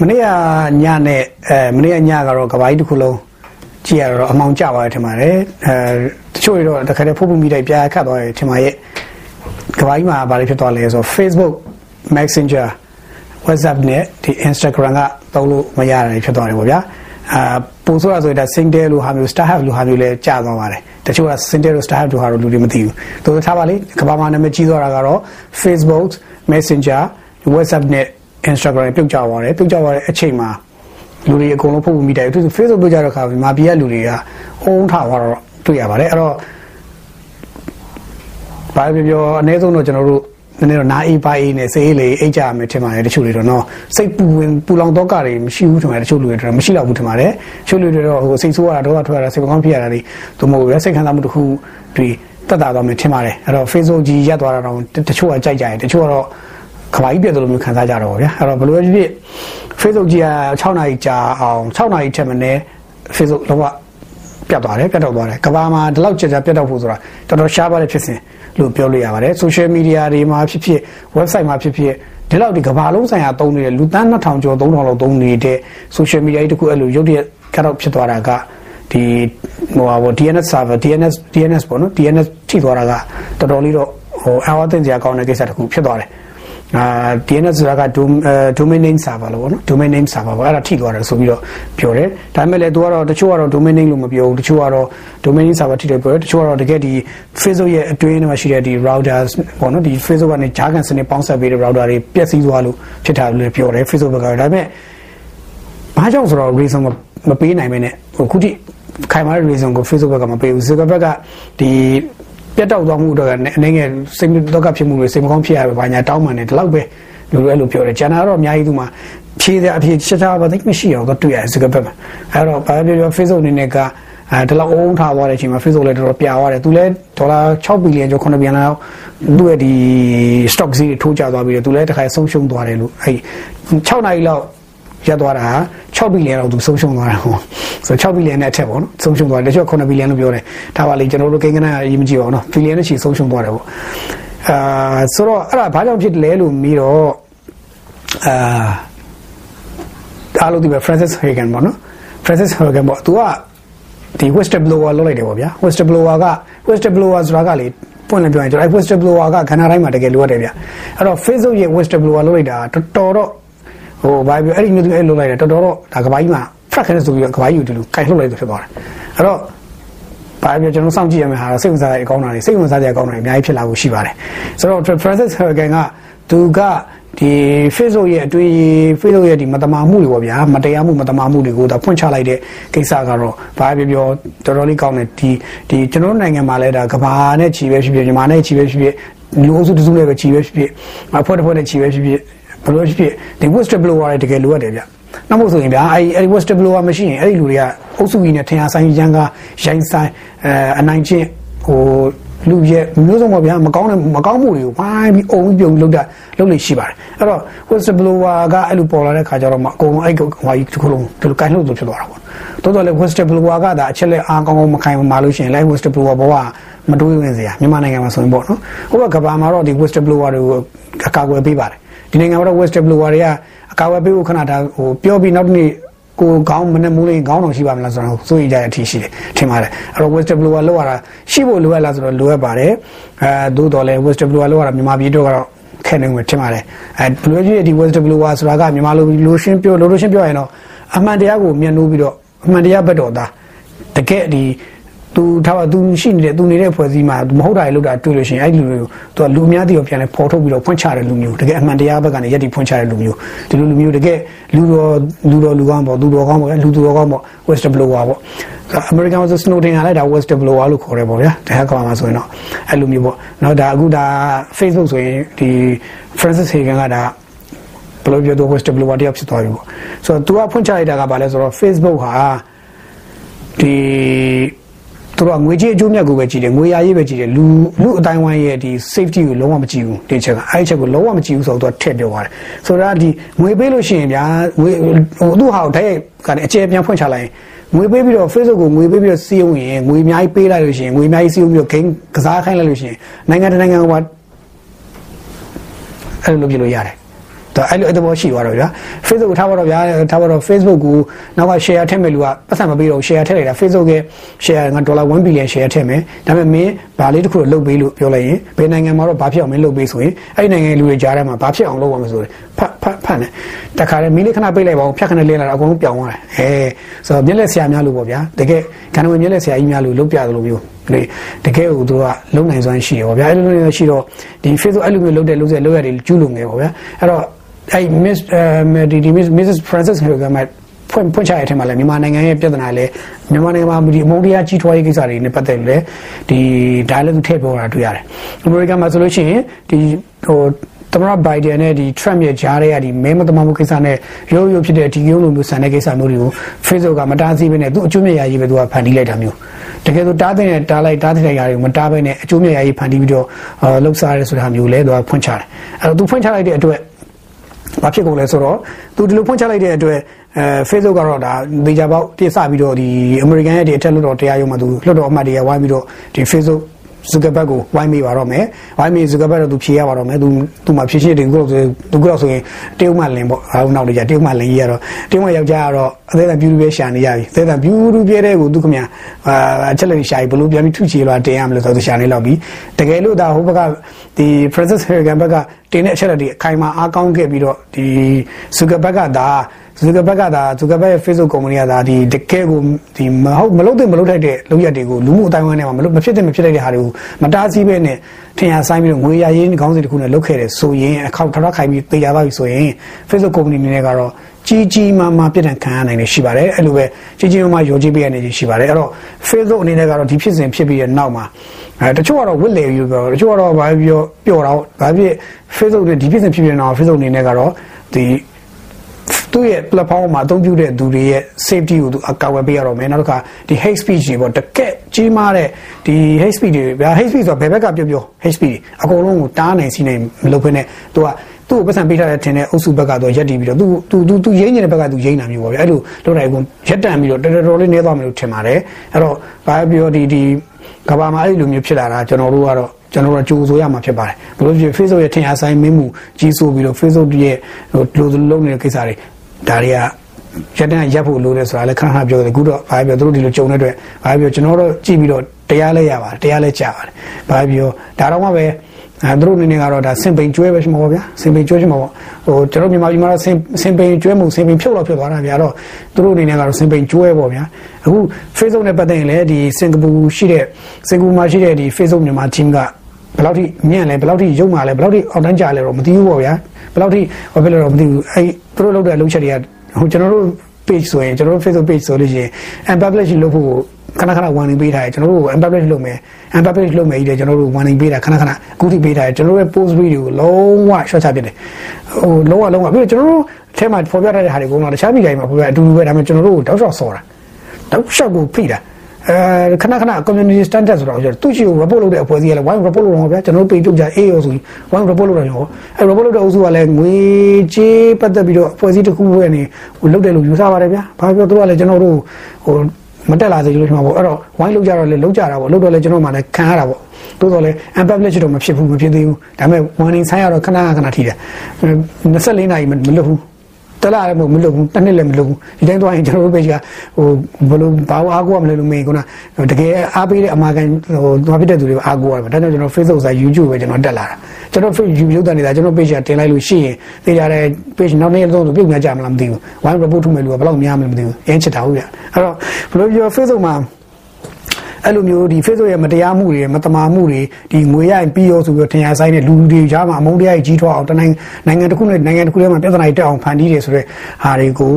မနေ့ကညနဲ့အဲမနေ့ကညကတော့ကဘာကြီးတစ်ခုလုံးကြည့်ရတော့အမောင်ကျသွားတယ်ထင်ပါတယ်အဲတချို့တွေတော့တခါတည်းဖုတ်ဖုတ်မိလိုက်ပြားခတ်သွားတယ်ထင်ပါရဲ့ကဘာကြီးမှာဘာတွေဖြစ်သွားလဲဆိုတော့ Facebook Messenger WhatsApp နဲ့ဒီ Instagram ကသုံးလို့မရတာဖြစ်သွားတယ်ပေါ့ဗျာအာပို့ဆိုရဆိုရင်ဒါ Singtel လို့ဟာမျိုး StarHub လို့ဟာမျိုးလဲကြာသွားပါတယ်တချို့က Singtel လို့ StarHub လို့ဟာတော့လူတွေမသိဘူးသူတို့ထားပါလေကဘာမှာနာမည်ကြီးသွားတာကတော့ Facebook Messenger WhatsApp နဲ့ Instagram ပြုတ်ကြသွားတယ်ပြုတ်ကြသွားတဲ့အချိန်မှာလူတွေအကုန်လုံးဖုတ်ဖို့မိတယ်သူ Facebook ပြုတ်ကြတဲ့ခါမှာပြည်ကလူတွေကအုံးထားသွားတော့တွေ့ရပါတယ်အဲ့တော့ဘာပြောပြောအနည်းဆုံးတော့ကျွန်တော်တို့နည်းနည်းတော့နားအေးပါအေးနဲ့စိတ်အေးလေးအိတ်ကြရမယ်ထင်ပါတယ်တချို့တွေတော့နော်စိတ်ပူဝင်ပူလောင်တော့ကတွေမရှိဘူးထင်ပါတယ်တချို့လူတွေတော့မရှိတော့ဘူးထင်ပါတယ်တချို့လူတွေတော့ဟိုစိတ်ဆိုးရတာတော့ထွက်ရတာစိတ်ကောင်းဖြစ်ရတာတွေသူမဟုတ်ဘူးစိတ်ခံစားမှုတစ်ခုတွေတက်တာတော့မယ်ထင်ပါတယ်အဲ့တော့ Facebook ကြီးရက်သွားတာတော့တချို့ကကြိုက်ကြတယ်တချို့ကတော့ ခဘာကြီးပြတ်တယ်လို့မျိုးခံစားကြတော့ဗျာအဲ့တော့ဘယ်လိုဖြစ်ဖြစ် Facebook ကြီးက6နာရီကြာအောင်6နာရီထက်မနည်း Facebook လောကပြတ်သွားတယ်ပြတ်တော့သွားတယ်ကဘာမှာဒီလောက်ကြာကြာပြတ်တော့ဖို့ဆိုတာတော်တော်ရှားပါတဲ့ဖြစ်စဉ်လို့ပြောလို့ရပါတယ် social media တွေမှာဖြစ်ဖြစ် website မှာဖြစ်ဖြစ်ဒီလောက်ဒီကဘာလုံးဆိုင်ရာသုံးနေတဲ့လူတန်း2000ကျော်3000လောက်သုံးနေတဲ့ social media တွေတခုအဲ့လိုရုပ်တရက်ကတော့ဖြစ်သွားတာကဒီဟိုဟာ DNS server DNS DNS ပေါ့နော် DNS ထိသွားတာကတော်တော်လေးတော့ဟိုအဝသိစရာကောင်းတဲ့ကိစ္စတခုဖြစ်သွားတယ် အာ DNS ဆိုတာက domain name server လို့ပေါ့နော် domain name server ပေါ့အဲ့ဒါထိသွားတယ်ဆိုပြီးတော့ပြောတယ်ဒါပေမဲ့လည်းသူကတော့တချို့ကတော့ domain name လို့မပြောဘူးတချို့ကတော့ domain name server ထိတယ်ပြောတယ်တချို့ကတော့တကယ်ဒီ Facebook ရဲ့အတွင်းထဲမှာရှိတဲ့ဒီ routers ပေါ့နော်ဒီ Facebook ကနေဂျာကန်စနစ်ပေါင်းဆက်ပေးတဲ့ router တွေပျက်စီးသွားလို့ဖြစ်တာလို့ပြောတယ် Facebook ကဒါပေမဲ့ဘာကြောင့်ဆိုတော့ reason မပေးနိုင်မနဲ့ဟိုခုထိခိုင်မာတဲ့ reason ကို Facebook ကမပေးဘူး Zuckerberg ကဒီ ပြတ်တောက်သွားမှုတော့အနေငယ်စိတ်ဒုက္ခဖြစ်မှုတွေစိတ်မကောင်းဖြစ်ရပဲဘာညာတောင်းမှန်တယ်ဒီလောက်ပဲလူတွေအဲ့လိုပြောတယ်ကျန်တာတော့အများကြီးသူမှဖြေတဲ့အဖြေချက်ချပါသိမရှိအောင်တော့တွေ့ရတယ်စကားဘက်မှာအဲ့တော့ဘာပြောပြော Facebook အနေနဲ့ကအဲဒီလောက်အုံးထားသွားတဲ့အချိန်မှာ Facebook လည်းတော်တော်ပြာသွားတယ်သူလည်းဒေါ်လာ6ဘီလီယံကျော်9ဘီလီယံလောက်သူ့ရဲ့ဒီ stock ဈေးတွေထိုးကျသွားပြီးတော့သူလည်းတစ်ခါဆုံးရှုံးသွားတယ်လို့အဲ့6နိုင်လောက် ရက်သွားတာ6ဘီလီယံလောက်သူဆုံးရှုံးသွားတယ်ဟောဆို6ဘီလီယံနဲ့အထက်ပေါ့နော်ဆုံးရှုံးသွားတယ်တချို့9ဘီလီယံလို့ပြောတယ်ဒါပါလေကျွန်တော်တို့ကိန်းကနအရေးမကြည့်ပါဘူးနော်ဘီလီယံနဲ့ချီဆုံးရှုံးသွားတယ်ပေါ့အာဆိုတော့အဲ့ဒါဘာကြောင့်ဖြစ်လဲလို့မေးတော့အာအားလုံးဒီပဲ Francis Hagen ပေါ့နော် Francis Hagen ပေါ့သူကဒီ whistleblower လုပ်လိုက်တယ်ပေါ့ဗျာ whistleblower က whistleblower ဆိုတာကလေပွင့်လင်းပြောရင်ကျွန်တော် whistleblower ကခန္ဓာတိုင်းမှာတကယ်လိုအပ်တယ်ဗျအဲ့တော့ Facebook ရဲ့ whistleblower လုပ်လိုက်တာတော်တော်တော့ ဟိုဘာပြောအဲ့ဒီမျိုးအဲ့လိုလိုက်တယ်တော်တော်တော့ဒါကဘာကြီးမှာ frack နဲ့ဆိုပြီးတော့ကဘာကြီးကိုဒီလိုကြိုက်ထုတ်လိုက်လို့ဖြစ်သွားတယ်အဲ့တော့ဘာပြောကျွန်တော်စောင့်ကြည့်ရမယ့်ဟာစိတ်ဝင်စားတဲ့အကောင်းတာတွေစိတ်ဝင်စားတဲ့အကောင်းတာတွေအများကြီးဖြစ်လာဖို့ရှိပါတယ်ဆိုတော့ Francis Hagen ကသူကဒီ Facebook ရဲ့အတွေ့ Facebook ရဲ့ဒီမတမာမှုတွေပေါ့ဗျာမတရားမှုမတမာမှုတွေကိုဒါဖွင့်ချလိုက်တဲ့ကိစ္စကတော့ဘာပြောပြောတော်တော်လေးကောင်းတယ်ဒီဒီကျွန်တော်နိုင်ငံမှာလည်းဒါကဘာနဲ့ချီပဲဖြစ်ဖြစ်ညီမနဲ့ချီပဲဖြစ်ဖြစ်လူအုပ်စုတစုနဲ့ပဲချီပဲဖြစ်ဖြစ်အဖွဲ့တစ်ဖွဲ့နဲ့ချီပဲဖြစ်ဖြစ် ဘလို့ဖြစ်ဖြစ်ဒီ whistleblower တွေတကယ်လိုအပ်တယ်ဗျနောက်မို့ဆိုရင်ဗျာအဲဒီအဲဒီ whistleblower မရှိရင်အဲ့ဒီလူတွေကအုပ်စုကြီးနဲ့ထင်ရှားဆိုင်ရန်ကရိုင်းဆိုင်အဲအနိုင်ချင်းဟိုလူရဲ့မျိုးစုံပေါ့ဗျာမကောင်းတဲ့မကောင်းမှုတွေကိုဝိုင်းပြီးအုံပြီးပြုံလုပ်တာလုပ်လို့ရှိပါတယ်အဲ့တော့ whistleblower ကအဲ့လိုပေါ်လာတဲ့ခါကျတော့မှအကုန်လုံးအဲ့ဟိုကြီးတစ်ခုလုံးဒီလိုကိုင်းလို့ဖြစ်သွားတာပေါ့တော်တော်လေ whistleblower ကဒါအချက်လက်အားကောင်းကောင်းမခိုင်မလို့ရှိရင် live whistleblower ဘောကမတွေးဝင်စရာမြန်မာနိုင်ငံမှာဆိုရင်ပေါ့နော်ဟိုဘကဘာမှာတော့ဒီ whistleblower တွေကိုအကာအကွယ်ပေးပါတယ် ဒီနိုင်ငံမှာတော့ whistleblower တွေကအကာအကွယ်ပေးဖို့ခဏဒါဟိုပြောပြီးနောက်တစ်နေ့ကိုကောင်းမနဲ့မူးလေးခေါင်းတော်ရှိပါမလားဆိုတော့စိုးရိမ်ကြတဲ့အထီးရှိတယ်ထင်ပါတယ်အဲ့တော့ whistleblower လောက်ရတာရှိဖို့လိုအပ်လားဆိုတော့လိုအပ်ပါတယ်အဲသို့တော်လဲ whistleblower လောက်ရတာမြန်မာပြည်တော့ကတော့ခဲနေဝင်ထင်ပါတယ်အဲဘလူးကြီးရဲ့ဒီ whistleblower ဆိုတာကမြန်မာလိုလိုရှင်းပြောလိုလိုရှင်းပြောရင်တော့အမှန်တရားကိုမျက်နှိုးပြီးတော့အမှန်တရားဘက်တော်သားတကယ်ဒီ သူထားပါသူရှိနေတဲ့သူနေတဲ့ဖွဲ့စည်းမှာမဟုတ်တာတွေလုပ်တာတွေ့လို့ရှိရင်အဲ့ဒီလူတွေကိုသူကလူအများကြီးကိုပြန်လဲပေါ်ထုတ်ပြီးတော့ဖွင့်ချတဲ့လူမျိုးတကယ်အမှန်တရားဘက်ကနေယက်တီဖွင့်ချတဲ့လူမျိုးဒီလိုလူမျိုးတကယ်လူတော်လူတော်လူကောင်းပေါ့လူတော်ကောင်းပေါ့လူသူတော်ကောင်းပေါ့ west blower ပေါ့အမေရိကန်မှာဆို Snowden ကလည်းဒါ west blower လို့ခေါ်တယ်ပေါ့ဗျာဒါကကောင်မှာဆိုရင်တော့အဲ့လိုမျိုးပေါ့နောက်ဒါအခုဒါ Facebook ဆိုရင်ဒီ Francis Hagen ကဒါဘယ်လိုပြောတော့ west blower တယောက်ဖြစ်သွားပြီပေါ့ဆိုတော့ तू ကဖွင့်ချလိုက်တာကဘာလဲဆိုတော့ Facebook ဟာဒီ သူတို့ကငွေကြေးအကျိုးမြတ်ကိုပဲကြည့်တယ်ငွေရရေးပဲကြည့်တယ်လူလူအတိုင်းဝိုင်းရဲ့ဒီ safety ကိုလုံးဝမကြည့်ဘူးဒီချက်ကအဲ့ဒီချက်ကိုလုံးဝမကြည့်ဘူးဆိုတော့သူကထည့်ပြောသွားတယ်ဆိုတော့ဒီငွေပေးလို့ရှိရင်ဗျာငွေဟိုသူ့ဟာကိုဓာတ်ရိုက်ကနေအကျယ်ပြန်ဖွင့်ချလိုက်ရင်ငွေပေးပြီးတော့ Facebook ကိုငွေပေးပြီးတော့စီးရုံရင်ငွေအများကြီးပေးလိုက်လို့ရှိရင်ငွေအများကြီးစီးရုံပြီးတော့ game ကစားခိုင်းလိုက်လို့ရှိရင်နိုင်ငံတကာနိုင်ငံကအဲ့လိုလုပ်ပြလို့ရတယ် တော့အဲ့လိုအဲ့လိုရှိသွားတော့ဗျာ Facebook ကိုထားပါတော့ဗျာထားပါတော့ Facebook ကိုနောက်က share ထည့်မယ်လူကပတ်စံမပေးတော့ share ထည့်လိုက်တာ Facebook ရဲ့ share ကဒေါ်လာ1 billion share ထည့်မယ်ဒါပေမဲ့မင်းဘာလေးတစ်ခုလုပ်ပေးလို့ပြောလိုက်ရင်ဘယ်နိုင်ငံမှာတော့ဘာဖြစ်အောင်မင်းလုပ်ပေးဆိုရင်အဲ့ဒီနိုင်ငံလူတွေကြားထဲမှာဘာဖြစ်အောင်လုပ်ရမလဲဆိုရင်ဖတ်ဖတ်ဖတ်နေတခါလေမီးလေးခဏပိတ်လိုက်ပါဦးဖြတ်ခဏလင်းလာတာအကုန်လုံးပြောင်းသွားတယ်အဲဆိုတော့မျက်လက်ဆရာများလို့ပေါ့ဗျာတကယ်ခန္ဓာဝင်မျက်လက်ဆရာကြီးများလို့လုပ်ပြသလိုမျိုးလေတကယ်ကိုသူကလုံနိုင်စွမ်းရှိရောဗျာအဲ့လိုမျိုးရှိတော့ဒီ Facebook အဲ့လိုမျိုးလုပ်တဲ့လုပ်ဆက်လုပ်ရတယ်ကျူးလုံနေပေါ့ဗျာအဲ့တော့ အဲ့ Miss ဒီဒီ Mrs Francis Hogan မှာဖွင့်ဖွင့်ချရတဲ့မှာလည်းမြန်မာနိုင်ငံရဲ့ပြဿနာလည်းမြန်မာနိုင်ငံမှာဒီအမုန်းတရားကြီးထွားရေးကိစ္စတွေနဲ့ပတ်သက်လို့လည်းဒီဒါလည်းသူထည့်ပြောတာတွေ့ရတယ်။အမေရိကန်မှာဆိုလို့ရှိရင်ဒီဟိုသမ္မတဘိုင်ဒန်နဲ့ဒီ Trump ရဲ့ကြားထဲကဒီမဲမတမမှုကိစ္စနဲ့ရိုးရိုးဖြစ်တဲ့ဒီယုံလိုမျိုးဆန်တဲ့ကိစ္စမျိုးတွေကို Facebook ကမတားဆီးဘဲနဲ့သူအကျိုးမြတ်ရာကြီးပဲသူကဖန်တီးလိုက်တာမျိုးတကယ်ဆိုတားတဲ့နဲ့တားလိုက်တားတဲ့ရာတွေကိုမတားဘဲနဲ့အကျိုးမြတ်ရာကြီးဖန်တီးပြီးတော့လှုပ်ရှားရဲဆိုတာမျိုးလဲသူကဖွင့်ချတယ်အဲ့တော့သူဖွင့်ချလိုက်တဲ့အတွက် ဘာဖြစ်ကုန်လဲဆိုတော့သူဒီလိုဖွင့်ချလိုက်တဲ့အတွက်အဲ Facebook ကတော့ဒါဒေဂျာပေါက်တိစပြီးတော့ဒီ American ရဲ့ဒီအထက်လွှတ်တော်တရားရုံးမှာသူလွှတ်တော်အမတ်တွေကဝိုင်းပြီးတော့ဒီ Facebook ဇူကာဘတ်ကိုဝိုင်းမိပါတော့မယ်ဝိုင်းမိဇူကာဘတ်တော့သူဖြေရပါတော့မယ်သူသူမှဖြေရှင်းတယ်ကိုဆိုသူကတော့ဆိုရင်တရုတ်မှလင်ပေါ့အားနောက်နေကြတရုတ်မှလင်ကြီးကတော့တရုတ်မှယောက်ျားကတော့အသေးအံပြူးပြဲရှာနေရပြီအသေးအံပြူးပြဲတဲ့ကိုသူခမအာအချက်လက်ရှာပြီးဘလို့ပြန်ပြီးထုချေလာတင်ရမလို့ဆိုတော့ရှာနေလောက်ပြီတကယ်လို့ဒါဟိုဘက်ကဒီ Princess Harrigan ဘက်ကတင်တဲ့အချက်လက်တွေအခိုင်အမာအားကောင်းခဲ့ပြီးတော့ဒီဇူကာဘတ်ကဒါ ဇူကာဘက်ကဒါဇူကာဘက်ရဲ့ Facebook ကုမ္ပဏီကဒါဒီတကယ်ကိုဒီမဟုတ်မလုပ်တဲ့မလုပ်ထိုက်တဲ့လုပ်ရက်တွေကိုလူမှုအတိုင်းဝိုင်းထဲမှာမလုပ်မဖြစ်တဲ့မဖြစ်တဲ့ဟာတွေကိုမတားဆီးပဲနဲ့ထင်ရဆိုင်ပြီးတော့ငွေရရင်းခေါင်းစဉ်တစ်ခုနဲ့လုပ်ခဲ့တယ်ဆိုရင်အခောက်ထထခိုင်ပြီးတေချာသွားပြီဆိုရင် Facebook ကုမ္ပဏီအနေနဲ့ကတော့ကြီးကြီးမားမားပြည့်တံခံရနိုင်နေရှိပါတယ်အဲ့လိုပဲကြီးကြီးမားမားယုံကြည်ပေးရနေရှိပါတယ်အဲ့တော့ Facebook အနေနဲ့ကတော့ဒီဖြစ်စဉ်ဖြစ်ပြီးတဲ့နောက်မှာအဲတချို့ကတော့ဝစ်လေယူပြောတချို့ကတော့ဘာပြောပျော်တော့ဘာဖြစ် Facebook နဲ့ဒီဖြစ်စဉ်ဖြစ်ပြီးတဲ့နောက် Facebook အနေနဲ့ကတော့ဒီ သူ့ရဲ့ platform မှာအသုံးပြုတဲ့သူတွေရဲ့ safety ကိုသူအကာအကွယ်ပေးရတော့မယ်နောက်တစ်ခါဒီ hate speech တွေပေါ့တကက်ကြီးမားတဲ့ဒီ hate speech တွေဗျာ hate speech ဆိုတာဘယ်ဘက်ကပြောပြော hate speech အကုန်လုံးကိုတားနိုင်စီနိုင်မလုပ်ဖ ೇನೆ သူကသူ့ကိုပတ်စံပေးထားတဲ့ထင်တဲ့အုပ်စုဘက်ကတော့ရက်တည်ပြီးတော့သူသူသူသူရင်းနေတဲ့ဘက်ကသူရင်းတာမျိုးပေါ့ဗျာအဲ့လိုလုပ်လိုက်ကုန်ရက်တန်ပြီးတော့တော်တော်လေးနေသွားမယ်လို့ထင်ပါတယ်အဲ့တော့ဘာပြောဒီဒီကဘာမှာအဲ့လိုမျိုးဖြစ်လာတာကျွန်တော်တို့ကတော့ကျွန်တော်တို့ကြိုးဆိုရမှာဖြစ်ပါတယ်ဘလို့ဖြစ် Facebook ရဲ့ထင်အားဆိုင်မင်းမှုကြီးဆိုပြီးတော့ Facebook ရဲ့ဟိုလိုလုံးနေတဲ့ကိစ္စတွေ ဒါတွေကရက်တန်းရက်ဖို့လိုတယ်ဆိုတာလည်းခဏခဏပြောတယ်အခုတော့ဘာပြောသူတို့ဒီလိုကြုံတဲ့အတွက်ဘာပြောကျွန်တော်တို့ကြည့်ပြီးတော့တရားလဲရပါတယ်တရားလဲကြပါတယ်ဘာပြောဒါတော့မှပဲအဲသူတို့အနေနဲ့ကတော့ဒါစင်ပိန်ကျွဲပဲရှိမှာပေါ့ဗျာစင်ပိန်ကျွဲရှိမှာပေါ့ဟိုကျွန်တော်မြန်မာပြည်မှာတော့စင်စင်ပိန်ကျွဲမှုစင်ပိန်ဖြုတ်တော့ဖြစ်သွားတာဗျာတော့သူတို့အနေနဲ့ကတော့စင်ပိန်ကျွဲပေါ့ဗျာအခု Facebook နဲ့ပတ်သက်ရင်လည်းဒီစင်ကာပူရှိတဲ့စင်ကာပူမှာရှိတဲ့ဒီ Facebook မြန်မာ team ကဘယ်လောက်ထိမြင့်လဲဘယ်လောက်ထိရုပ်မာလဲဘယ်လောက်ထိအောက်တန်းကြလဲတော့မသိဘူးပေါ့ဗျာဘယ်လောက်ထိဘာဖြစ်လဲတော့မသိဘူးအဲ သူတို့လုပ်တဲ့အလုပ်ချက်တွေကဟိုကျွန်တော်တို့ page ဆိုရင်ကျွန်တော်တို့ Facebook page ဆိုလို့ရှိရင် unpublish လုပ်ဖို့ခဏခဏ warning ပေးထားတယ်ကျွန်တော်တို့ unpublish လုပ်မယ် unpublish လုပ်မယ်ကြီးတယ်ကျွန်တော်တို့ warning ပေးတာခဏခဏအခုထိပေးထားတယ်ကျွန်တော်တို့ရဲ့ post video ကိုလုံးဝ short ချပစ်တယ်ဟိုလုံးဝလုံးဝပြီးတော့ကျွန်တော်တို့အဲမှာဖော်ပြထားတဲ့ဟာတွေကတော့တခြားပြည်တိုင်းမှာဖော်ပြအတူတူပဲဒါပေမဲ့ကျွန်တော်တို့ကိုတောက်လျှောက်ဆော်တာတောက်လျှောက်ကိုဖိတာ အဲခဏခဏ community standard ဆိုတော့ကျသူ့ချီကို report လုပ်တဲ့အဖွဲ့အစည်းကလည်း wine report လုပ်တော့ဗျာကျွန်တော်တို့ page ထုတ်ကြအေးရောဆိုပြီး wine report လုပ်တယ်ရောအဲ report လုပ်တဲ့အုပ်စုကလည်းငွေကြေးပတ်သက်ပြီးတော့အဖွဲ့အစည်းတစ်ခုပဲနေဟိုလုပ်တယ်လို့ယူဆပါတယ်ဗျာဘာပြောသူကလည်းကျွန်တော်တို့ဟိုမတက်လာစေလို့ရှိမှာပေါ့အဲ့တော့ wine လုပ်ကြတော့လေလုပ်ကြတာပေါ့လုပ်တော့လေကျွန်တော်မှလည်းခံရတာပေါ့တိုးတော့လေ unpublish တော့မဖြစ်ဘူးမဖြစ်သေးဘူးဒါပေမဲ့ warning ဆိုင်ရတော့ခဏခဏထိတယ်24နာရီမလွတ်ဘူး တလားလည်းမလုပ်ဘူးတစ်နှစ်လည်းမလုပ်ဘူးဒီတိုင်းသွားရင်ကျွန်တော်တို့ပဲကြီးကဟိုဘလို့ဘာလို့အားကိုးမလဲလို့မေးခုနတကယ်အားပေးတဲ့အမာကန်ဟိုသွားဖြစ်တဲ့သူတွေအားကိုးရတယ်ဒါကြောင့်ကျွန်တော် Facebook ဆိုင် YouTube ပဲကျွန်တော်တက်လာတာကျွန်တော် Facebook ရုပ်သံနေတာကျွန်တော် page ကတင်လိုက်လို့ရှိရင်သိကြတဲ့ page နောက်နေ့တော့ပြုတ်များကြမလားမသိဘူး one report ထုတ်မယ်လို့ဘယ်လောက်များမလဲမသိဘူးအင်းချစ်တာဟုတ်ပြအဲ့တော့ဘလို့ပြော Facebook မှာ အဲ့လိုမျိုးဒီ Facebook ရဲ့မတရားမှုတွေမတမာမှုတွေဒီငွေရရင်ပြီးရောဆိုပြီးထင်ရဆိုင်တဲ့လူတွေကြားမှာအမုန်းတရားကြီးထွားအောင်တနိုင်ငံနိုင်ငံတစ်ခုနဲ့နိုင်ငံတစ်ခုထဲမှာပြဿနာတွေတက်အောင်ဖန်တီးတယ်ဆိုတော့ဟာတွေကို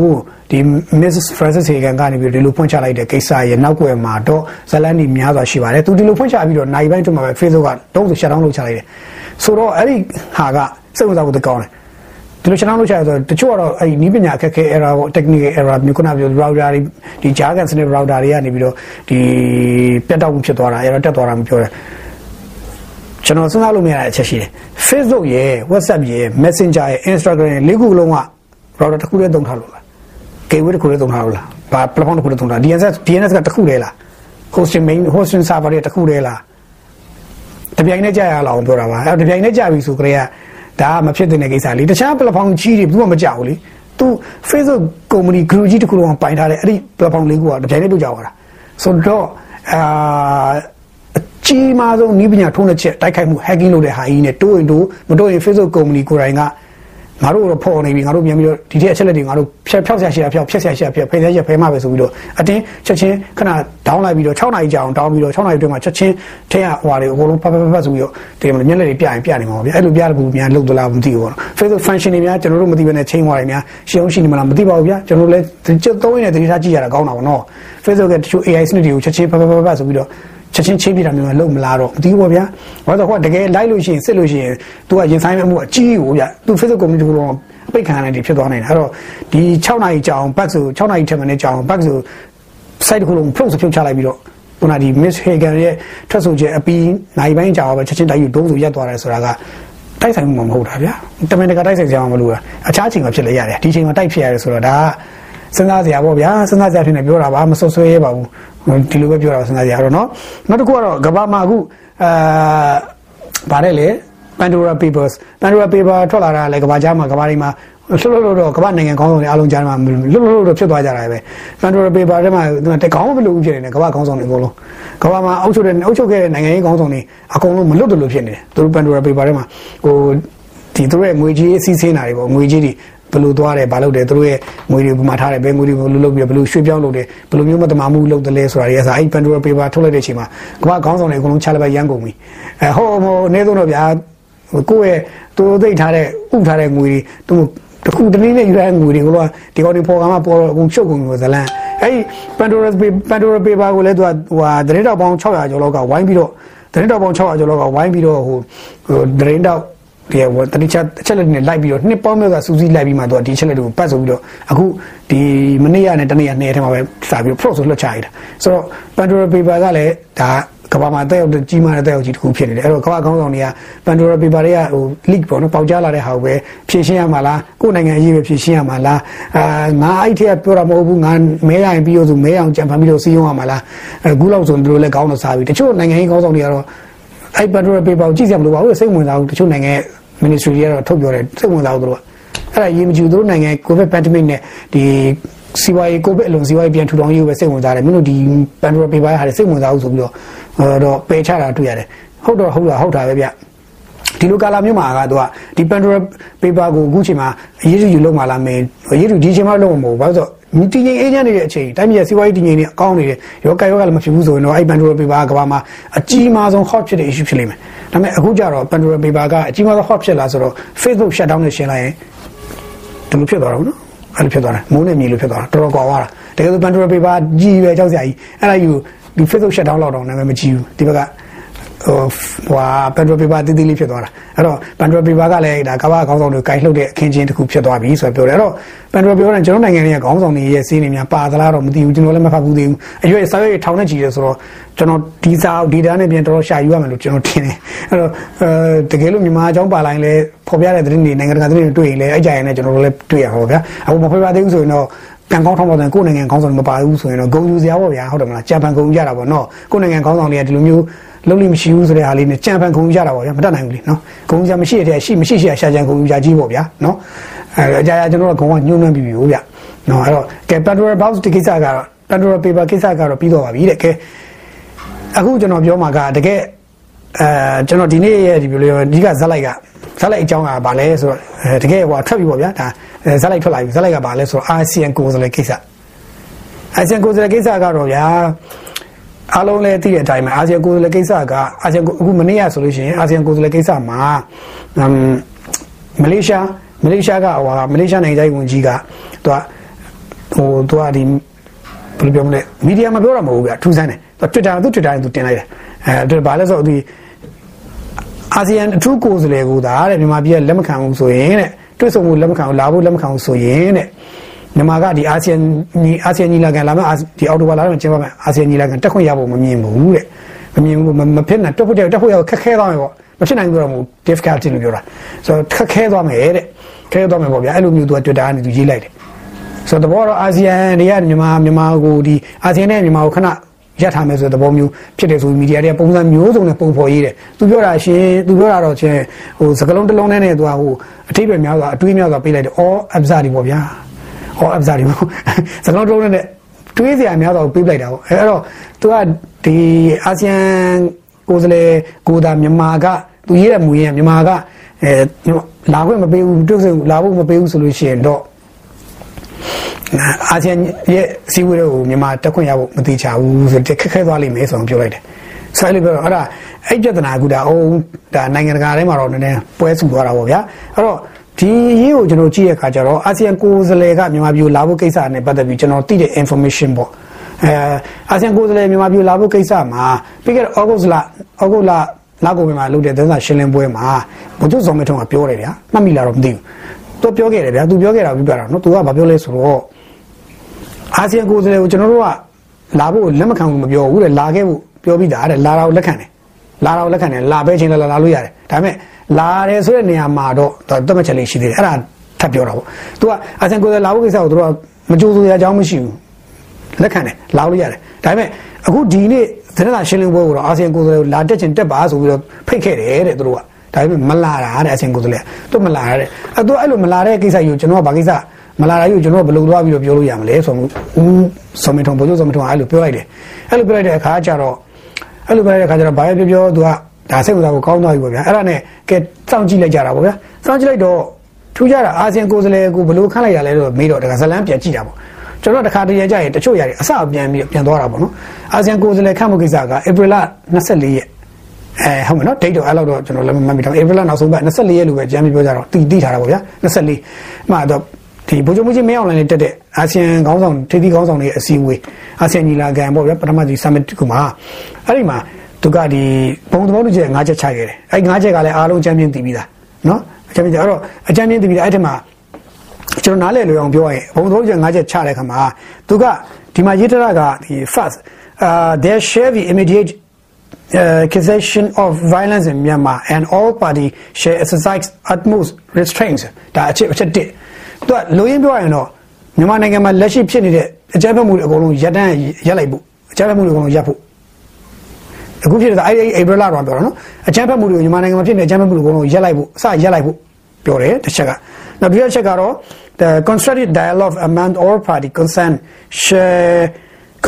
ဒီ Mrs Francis Hagan ကနေပြီးဒီလိုဖွင့်ချလိုက်တဲ့ကိစ္စရဲ့နောက်ွယ်မှာတော့ဇလန်ဒီများစွာရှိပါတယ်သူဒီလိုဖွင့်ချပြီးတော့နိုင်ပိုင်းတွင်မှာပဲ Facebook ကတုံးဆို shut down လုပ်ချလိုက်တယ်ဆိုတော့အဲ့ဒီဟာကစိတ်ဝင်စားဖို့တကောင်းတယ် ဒီလို channel လုပ်ချရဆိုတချို့ကတော့အဲ့ဒီနီးပညာအခက်ခဲ error ပေါ့ technical error မျိုးခုနပြော router တွေဒီ jargon စနစ် router တွေကနေပြီးတော့ဒီပြတ်တောက်မှုဖြစ်သွားတာ error တက်သွားတာမျိုးပြောတယ်ကျွန်တော်စဉ်းစားလို့မရတဲ့အချက်ရှိတယ် Facebook ရဲ့ WhatsApp ရဲ့ Messenger ရဲ့ Instagram ရဲ့လေးခုလုံးက router တစ်ခုတည်းသုံးထားလို့လား gateway တစ်ခုတည်းသုံးထားလို့လားဘာ platform တစ်ခုတည်းသုံးထား DNS DNS ကတစ်ခုတည်းလား hosting main hosting server တွေတစ်ခုတည်းလားတပြိုင်တည်းကြာရအောင်ပြောတာပါအဲ့တပြိုင်တည်းကြာပြီဆိုကြတဲ့က ဒါကမဖြစ်တဲ့ကိစ္စလေတခြား platform ကြီးတွေဘူးမှမကြောက်ဘူးလေသူ Facebook ကုမ္ပဏီ group ကြီးတစ်ခုလုံးပိုင်ထားတယ်အဲ့ဒီ platform လေးခုကတပြိုင်တည်းပြုတ်ကြသွားတာဆိုတော့အာအကြီးမားဆုံးဤပညာထုံးတဲ့ချက်တိုက်ခိုက်မှု hacking လုပ်တဲ့ဟာကြီးနဲ့တိုးရင်တိုးမတိုးရင် Facebook ကုမ္ပဏီကိုယ်တိုင်က ငါတို့တော့ဖော်နေပြီငါတို့ပြန်ပြီးတော့ဒီတဲ့အချက်လက်တွေငါတို့ဖြတ်ဖြောက်ဆရာရှိတာဖြောက်ဖြတ်ဆရာရှိတာဖြတ်ဖယ်ဆရာရှိဖယ်မှပဲဆိုပြီးတော့အတင်းချက်ချင်းခဏဒေါင်းလိုက်ပြီးတော့6နာရီကြာအောင်ဒေါင်းပြီးတော့6နာရီအတွင်းမှာချက်ချင်းထဲကဟွာတွေအကုန်လုံးဖတ်ဖတ်ဖတ်ဆိုပြီးတော့ဒီမှာမျက်လက်တွေပြရင်ပြနေမှာပါဗျအဲ့လိုပြလို့များလုံသလားမသိဘူးပေါ့နော် Facebook function တွေများကျွန်တော်တို့မသိဘဲနဲ့ချိန်သွားတယ်များရှင်းအောင်ရှိနေမလားမသိပါဘူးဗျာကျွန်တော်လည်းချက်သုံးရင်းနဲ့တတိထားကြည့်ရတာကောင်းတာပေါ့နော် Facebook ကတချို့ AI စနစ်တွေကိုချက်ချင်းဖတ်ဖတ်ဖတ်ဖတ်ဆိုပြီးတော့ ချက်ချင်းချင်းပြတာမျိုးလုံးမလားတော့မသိဘူးပေါ့ဗျာဘာလို့ဆိုတော့တကယ်လိုက်လို့ရှိရင်စစ်လို့ရှိရင် तू ကရင်ဆိုင်မှုအကြီးကိုဗျာ तू Facebook community ကိုတော့အပိတ်ခံရတဲ့ဒီဖြစ်သွားနေတာအဲ့တော့ဒီ6နာရီကြာအောင် back ဆို6နာရီထက်မနဲ့ကြာအောင် back ဆို site တစ်ခုလုံး float ဖြုတ်ချလိုက်ပြီးတော့ခုနဒီ Miss Hagan ရဲ့ထွက်ဆိုချက်အပြီးနိုင်ပိုင်းကြာတော့ပဲချက်ချင်းတိုက်ယူဒုံးဆိုရက်သွားတယ်ဆိုတာကတိုက်ဆိုင်မှုမဟုတ်တာဗျာတမင်တကာတိုက်ဆိုင်ကြမှာမလို့လားအခြားချိန်မှာဖြစ်လဲရတယ်ဒီချိန်မှာတိုက်ဖြစ်ရတယ်ဆိုတော့ဒါက စဉ်းစားစရာပေါ့ဗျာစဉ်းစားစရာဖြစ်နေပြောတာပါမဆွဆွဲရပါဘူးဒီလိုပဲပြောတာစဉ်းစားစရာတော့เนาะနောက်တစ်ခုကတော့ကဘာမှာအခုအာဗါတယ်လေ Pandora Papers Pandora Paper ထွက်လာတာလည်းကဘာကြားမှာကဘာတွေမှာလှုပ်လှုပ်တော့ကမ္ဘာနိုင်ငံခေါင်းဆောင်တွေအားလုံးကြားမှာလှုပ်လှုပ်တော့ဖြစ်သွားကြတာပဲ Pandora Paper ထဲမှာတကောင်းမလို့ဖြစ်နေတယ်ကမ္ဘာခေါင်းဆောင်တွေအကုန်လုံးကမ္ဘာမှာအုပ်ချုပ်တဲ့အုပ်ချုပ်ခဲ့တဲ့နိုင်ငံရေးခေါင်းဆောင်တွေအကုန်လုံးမလွတ်တယ်လို့ဖြစ်နေတယ်သူတို့ Pandora Paper ထဲမှာဟိုဒီသူတို့ရဲ့ငွေကြီးအစည်းအဝေးနာတွေပေါ့ငွေကြီးတွေ ဘယ်လိုသွားတယ်ဘာလုပ်တယ်သူတို့ရဲ့ငွေတွေပုံမှန်ထားတယ်ဘယ်ငွေတွေဘယ်လိုလုပ်ပြီးဘယ်လိုရွှေ့ပြောင်းလုပ်တယ်ဘယ်လိုမျိုးမတမာမှုလုပ်တယ်လဲဆိုတာတွေကစားအဲ့ Pandora Paper ထုတ်လိုက်တဲ့အချိန်မှာကမ္ဘာခေါင်းဆောင်တွေအကုန်လုံးချလိုက်ပဲရမ်းကုန်ပြီအဲဟိုဟိုအနေဆုံးတော့ဗျာကိုယ့်ရဲ့သူသိထားတဲ့ဥထားတဲ့ငွေတွေသူတခုတနည်းနဲ့ယူရတဲ့ငွေတွေကိုတော့ဒီကောင်တွေပေါ်ကမှပေါ်တော့အကုန်ချုပ်ကုန်ပြီဇလန်အဲ့ဒီ Pandora Pandora paper ကိုလည်းသူကဟိုဟာဒရင်တောက်ပေါင်း600ကျော်လောက်ကဝိုင်းပြီးတော့ဒရင်တောက်ပေါင်း600ကျော်လောက်ကဝိုင်းပြီးတော့ဟိုဟိုဒရင်တောက် ဒီဟိုတတိချအချက်လက်တွေလိုက်ပြီးတော့နှစ်ပေါင်းများစွာစူးစီးလိုက်ပြီးမှသူကဒီချက်လက်တွေကိုပတ်ဆိုပြီးတော့အခုဒီမနေ့ရနဲ့တနေ့ရနေ့ထဲမှာပဲစာပြီး pro ဆိုလွှတ်ချရတာဆိုတော့ Pandora paper ကလည်းဒါကဘာမှာတက်ရောက်တဲ့ကြီးမားတဲ့တက်ရောက်ကြီးတစ်ခုဖြစ်နေတယ်အဲ့တော့ကဘာကောင်းဆောင်တွေက Pandora paper တွေကဟို leak ပေါ့နော်ပေါက်ကြားလာတဲ့ဟာကိုပဲဖြည့်ရှင်းရမှာလားကိုယ်နိုင်ငံအရေးပဲဖြည့်ရှင်းရမှာလားအာငါအဲ့ထက်ကပြောတာမဟုတ်ဘူးငါမဲရရင်ပြီးလို့ဆိုမဲအောင်ကြံဖန်ပြီးတော့စီးရုံးရမှာလားအခုလောက်ဆိုတို့လည်းကောင်းတော့စားပြီတချို့နိုင်ငံရေးကောင်းဆောင်တွေကတော့အဲ့ Pandora paper ကိုကြည့်စရာမလိုပါဘူးစိတ်ဝင်စားဘူးတချို့နိုင်ငံ ministry တွေကတော့ထုတ်ပြောတယ်စိတ်ဝင်စားဘူးတို့ကအဲ့ဒါရေးမကြည့်သူတို့နိုင်ငံ covid pandemic နဲ့ဒီစီဝါရေးကိုဗစ်အလွန်စီဝါရေးပြန်ထူထောင်ရေးကိုပဲစိတ်ဝင်စားတယ်မင်းတို့ဒီ Pandora paper ဟာစိတ်ဝင်စားဘူးဆိုပြီးတော့တော့ပယ်ချတာတွေ့ရတယ်ဟုတ်တော့ဟုတ်တာဟုတ်တာပဲဗျဒီလိုကာလာမျိုးမှာကသူကဒီ Pandora paper ကိုအခုချိန်မှာအရေးယူလုံးမလာမင်းအရေးယူဒီချိန်မှာလုံးမဟုတ်ဘာလို့ဆိုတည်ငြိမ်အေးချမ်းနေတဲ့အချိန်တိုင်းပြည်စီးပွားရေးတည်ငြိမ်နေအကောင်းနေတယ်ရောကရောကလည်းမဖြစ်ဘူးဆိုရင်တော့အဲ့ Pandora paper ကဘာမှအကြီးမားဆုံး hot ဖြစ်တဲ့ issue ဖြစ်လိမ့်မယ် ဒါပေမဲ့အခုကျတော့ Pandora paper ကအကြီးမားဆုံး hot ဖြစ်လာဆိုတော့ Facebook shut down နဲ့ရှင်းလိုက်ရင်ဒီလိုဖြစ်သွားတော့နော်အဲ့လိုဖြစ်သွားတယ်မိုးနဲ့မြေလိုဖြစ်သွားတာတော်တော်ကွာသွားတာတကယ်ဆို Pandora paper ကြီးပဲကြောက်စရာကြီးအဲ့ဒါယူဒီ Facebook shut down လောက်တော့နာမည်မကြီးဘူးဒီဘက်က ဟိုဟွာ Pandora paper တည်တည်လေးဖြစ်သွားတာအဲ့တော့ Pandora paper ကလည်းဒါကမ္ဘာခေါင်းဆောင်တွေကိုင်လှုပ်တဲ့အခင်းချင်းတစ်ခုဖြစ်သွားပြီဆိုတော့ပြောတယ်အဲ့တော့ Pandora paper ကကျွန်တော်နိုင်ငံရဲ့ခေါင်းဆောင်တွေရဲ့စီးနေများပါသလားတော့မသိဘူးကျွန်တော်လည်းမဖတ်ဘူးသေးဘူးအရွယ်စာရွက်ထောင်နဲ့ကြီးတယ်ဆိုတော့ကျွန်တော်ဒီစာ data နဲ့ပြန်တော်တော်ရှာယူရမယ်လို့ကျွန်တော်ထင်တယ်အဲ့တော့အဲတကယ်လို့မြန်မာအကြောင်းပါလိုက်လဲဖော်ပြတဲ့သတင်းတွေနိုင်ငံတကာသတင်းတွေတွေ့ရင်လည်းအဲ့ကြရင်လည်းကျွန်တော်တို့လည်းတွေ့ရပါဗျာအခုမဖော်ပြသေးဘူးဆိုရင်တော့ကံကောင်းထောင်းပါတယ်ကိုယ်နိုင်ငံခေါင်းဆောင်မပါဘူးဆိုရင်တော့ဂုံယူစရာပေါ့ဗျာဟုတ်တယ်မလားဂျပန်ဂုံကြတာပေါ့နော်ကိုယ်နိုင်ငံခေါင်းဆောင်တွေကဒီလိုမျိုး လုံးလိမရှိဘူးဆိုတဲ့ဟာလေးနဲ့ဂျပန်ဂုံကြတာပေါ့ဗျာမတတ်နိုင်ဘူးလေနော်ဂုံကြမရှိတဲ့ရှိမရှိရှိရှာကြံဂုံကြကြီးပေါ့ဗျာနော်အဲအကြရကျွန်တော်တို့ဂုံကညှိုးနှမ်းပြီးပြီဟုတ်ဗျာနော်အဲ့တော့ကဲ Pandora Box ဒီကိစ္စကတော့ Pandora Paper ကိစ္စကတော့ပြီးတော့ပါပြီတဲ့ကဲအခုကျွန်တော်ပြောမှာကတကယ်အဲကျွန်တော်ဒီနေ့ရဲ့ဒီလိုအဓိကဇက်လိုက်ကဇက်လိုက်အကြောင်းကဘာလဲဆိုတော့တကယ်ဟိုထွက်ပြီပေါ့ဗျာဒါဇက်လိုက်ထွက်လာပြီဇက်လိုက်ကဘာလဲဆိုတော့အာဆီယံကိုယ်စားလှယ်ကိစ္စအာဆီယံကိုယ်စားလှယ်ကိစ္စကတော့ဗျာ အားလုံးလည်းသိတဲ့အတိုင်းပဲအာဆီယံကိုယ်စားလှယ်ကိစ္စကအာဆီယံအခုမနေ့ကဆိုလို့ရှိရင်အာဆီယံကိုယ်စားလှယ်ကိစ္စမှာမလေးရှားမလေးရှားကဟိုမလေးရှားနိုင်ငံသားဝန်ကြီးကသူကဟိုသူကဒီဘယ်လိုပြောမလဲမီဒီယာမှာပြောတာမဟုတ်ဘူးဗျာထူးဆန်းတယ်သူ Twitter သူ Twitter နဲ့သူတင်လိုက်တယ်အဲဘာလဲဆိုတော့ဒီအာဆီယံအထူးကိုယ်စားလှယ်ကိုဒါတဲ့မြန်မာပြည်ကလက်မခံဘူးဆိုရင်တဲ့တွေ့ဆုံမှုလက်မခံဘူးလာဖို့လက်မခံဘူးဆိုရင်တဲ့ မြန်မာကဒီအာဆီယံညီအာဆီယံညီလာခံလာမယ်ဒီအော်တိုဘာလာမှာကျင်းပမယ်အာဆီယံညီလာခံတက်ခွင့်ရဖို့မမြင်ဘူးတဲ့မမြင်ဘူးမဖြစ်နိုင်တက်ဖို့တက်ဖို့ရခက်ခဲသွားမယ်ပေါ့မဖြစ်နိုင်ဘူးတော့မဟုတ် difficulty လို့ပြောတာဆိုတော့ခက်ခဲသွားမယ်တဲ့ခဲသွားမယ်ပေါ့ဗျာအဲ့လိုမျိုးသူက Twitter ကနေသူရေးလိုက်တယ်ဆိုတော့တဘောတော့အာဆီယံတွေကမြန်မာမြန်မာကိုဒီအာဆီယံနဲ့မြန်မာကိုခဏရပ်ထားမယ်ဆိုတဲ့သဘောမျိုးဖြစ်တယ်ဆိုပြီးမီဒီယာတွေကပုံစံမျိုးစုံနဲ့ပုံဖော်ရေးတယ်သူပြောတာရှင်သူပြောတာတော့ချင်းဟိုစကလုံးတစ်လုံးနဲ့နဲ့သူကဟိုအထိပ္ပယ်များစွာအတွေးများစွာပေးလိုက်တယ် all absurd တွေပေါ့ဗျာ all absurd တွေပေါ့စကလုံးတစ်လုံးနဲ့တွေးစရာများစွာပေးလိုက်တာပေါ့အဲအဲ့တော့သူကဒီအာဆီယံကိုယ်စားလှယ်ကိုသာမြန်မာကသူရေးတဲ့မူရင်းမြန်မာကအဲလာခွင့်မပေးဘူးတွတ်ဆုံလာဖို့မပေးဘူးဆိုလို့ရှိရင်တော့အာဆီယံရဲ့စီဝေးတွေကိုမြန်မာတက်ခွင့်ရဖို့မတိချဘူးဆိုတော့ခက်ခဲသွားလိမ့်မယ်ဆိုတော့ပြောလိုက်တယ်ဆိုအဲ့လိုပြောတော့အဲ့ဒါအဲ့ပြဿနာကူတာအုံးဒါနိုင်ငံတကာထဲမှာတော့နည်းနည်းပွဲစုသွားတာပေါ့ဗျာအဲ့တော့ ဒီရေးကိုကျွန်တော်ကြည့်ရခါကျတော့အာဆီယံကိုယ်စားလှယ်ကမြန်မာပြည်လာဖို့ကိစ္စနဲ့ပတ်သက်ပြီးကျွန်တော်သိတဲ့ information ပေါ့အဲအာဆီယံကိုယ်စားလှယ်မြန်မာပြည်လာဖို့ကိစ္စမှာပြီးခဲ့တဲ့ August လ August လနောက်ကိုမှာလုပ်တဲ့သတင်းစာရှင်းလင်းပွဲမှာဘုသူဆောင်မထုံးကပြောတယ်ဗျာမှတ်မိလားတော့မသိဘူးသူပြောခဲ့တယ်ဗျာသူပြောခဲ့တာပြပြတာနော်သူကဘာပြောလဲဆိုတော့အာဆီယံကိုယ်စားလှယ်ကိုကျွန်တော်တို့ကလာဖို့လက်မခံဘူးမပြောဘူးတဲ့လာခဲ့ဖို့ပြောပြီးသားတဲ့လာတာကိုလက်ခံတယ်လာတာကိုလက်ခံတယ်လာပဲချင်းလာလာလို့ရတယ်ဒါပေမဲ့ လာတယ်ဆိုတဲ့နေရာမှာတော့တတ်မှတ်ချက်လေးရှိသေးတယ်အဲ့ဒါထပ်ပြောတာပေါ့သူကအာဆီယံကိုယ်စားလှယ်လာဖို့ကိစ္စကိုသူတို့ကမကြိုးစိုးရအကြောင်းမရှိဘူးလက်ခံတယ်လာလို့ရတယ်ဒါပေမဲ့အခုဒီနေ့သတင်းစာရှင်းလင်းပွဲကိုတော့အာဆီယံကိုယ်စားလှယ်လာတက်ချင်တက်ပါဆိုပြီးတော့ဖိတ်ခဲ့တယ်တဲ့သူတို့ကဒါပေမဲ့မလာတာတဲ့အာဆီယံကိုယ်စားလှယ်သူမလာတဲ့အဲသူအဲ့လိုမလာတဲ့ကိစ္စကြီးကိုကျွန်တော်ကဘာကိစ္စမလာတာကြီးကိုကျွန်တော်ဘယ်လိုသွားပြီးတော့ပြောလို့ရမလဲဆိုတော့ဦးစောမင်းထုံဘိုးစောမင်းထုံအဲ့လိုပြောလိုက်တယ်အဲ့လိုပြောလိုက်တဲ့အခါကျတော့အဲ့လိုပြောလိုက်တဲ့အခါကျတော့ဘာပဲပြောပြောသူက ဒါစိတ်ဝင်စားဖို့ကောင်းသွားပြီပေါ့ဗျာအဲ့ဒါနဲ့ကဲစောင့်ကြည့်လိုက်ကြတာပေါ့ဗျာစောင့်ကြည့်လိုက်တော့ထူးကြတာအာဆီယံကိုယ်စားလှယ်ကိုဘယ်လိုခန့်လိုက်ရလဲတော့မေးတော့တကဇလန်းပြန်ကြည့်တာပေါ့ကျွန်တော်တခါတည်းရကြရင်တချို့ຢာတွေအစပြန်ပြီးပြန်သွားတာပေါ့နော်အာဆီယံကိုယ်စားလှယ်ခန့်မှုကိစ္စကဧပြီလ24ရက်အဲဟုတ်မယ်နော် date တော့အဲ့လောက်တော့ကျွန်တော်လည်းမမှတ်မိတော့ဧပြီလနောက်ဆုံးပတ်24ရက်လို့ပဲကြမ်းပြီးပြောကြတော့တည်တည်ထားတာပေါ့ဗျာ24မှတော့ဒီဗိုလ်ချုပ်မှုကြီးမင်းအောင်လှိုင်နဲ့တက်တဲ့အာဆီယံခေါင်းဆောင်ထိပ်သီးခေါင်းဆောင်တွေအစည်းအဝေးအာဆီယံညီလာခံပေါ့ဗျာပထမဒီ summit ကမှာအဲ့ဒီမှာ သူကဒီဘုံသဘောတူချက်၅ချက်ချခဲ့တယ်အဲ့၅ချက်ကလည်းအားလုံးချမ်းပြင်းတည်ပြီးသားနော်အချမ်းပြင်းအဲ့တော့အချမ်းပြင်းတည်ပြီးသားအဲ့ဒီမှာကျွန်တော်နားလည်လို့အောင်ပြောရရင်ဘုံသဘောတူချက်၅ချက်ချတဲ့ခါမှာသူကဒီမှာရေးထားတာကဒီ first uh there shall be immediate uh, accusation of violence in Myanmar and all party shall exercise utmost restraints ဒါအချက်အချက်တစ်သူကလိုရင်းပြောရရင်တော့မြန်မာနိုင်ငံမှာလက်ရှိဖြစ်နေတဲ့အကြမ်းဖက်မှုတွေအကုန်လုံးရပ်တန့်ရပ်လိုက်ဖို့အကြမ်းဖက်မှုတွေအကုန်လုံးရပ်ဖို့ အခုဖြစ်နေတာအဲ့ဒီဧပြီလတော့ပြောတာနော်အကြမ်းဖက်မှုတွေမြန်မာနိုင်ငံမှာဖြစ်နေတဲ့အကြမ်းဖက်မှုတွေအကုန်လုံးရပ်လိုက်ဖို့အစရပ်လိုက်ဖို့ပြောတယ်တစ်ချက်ကနောက်ဒုတိယချက်ကတော့ the constructive dialogue among all party concerned share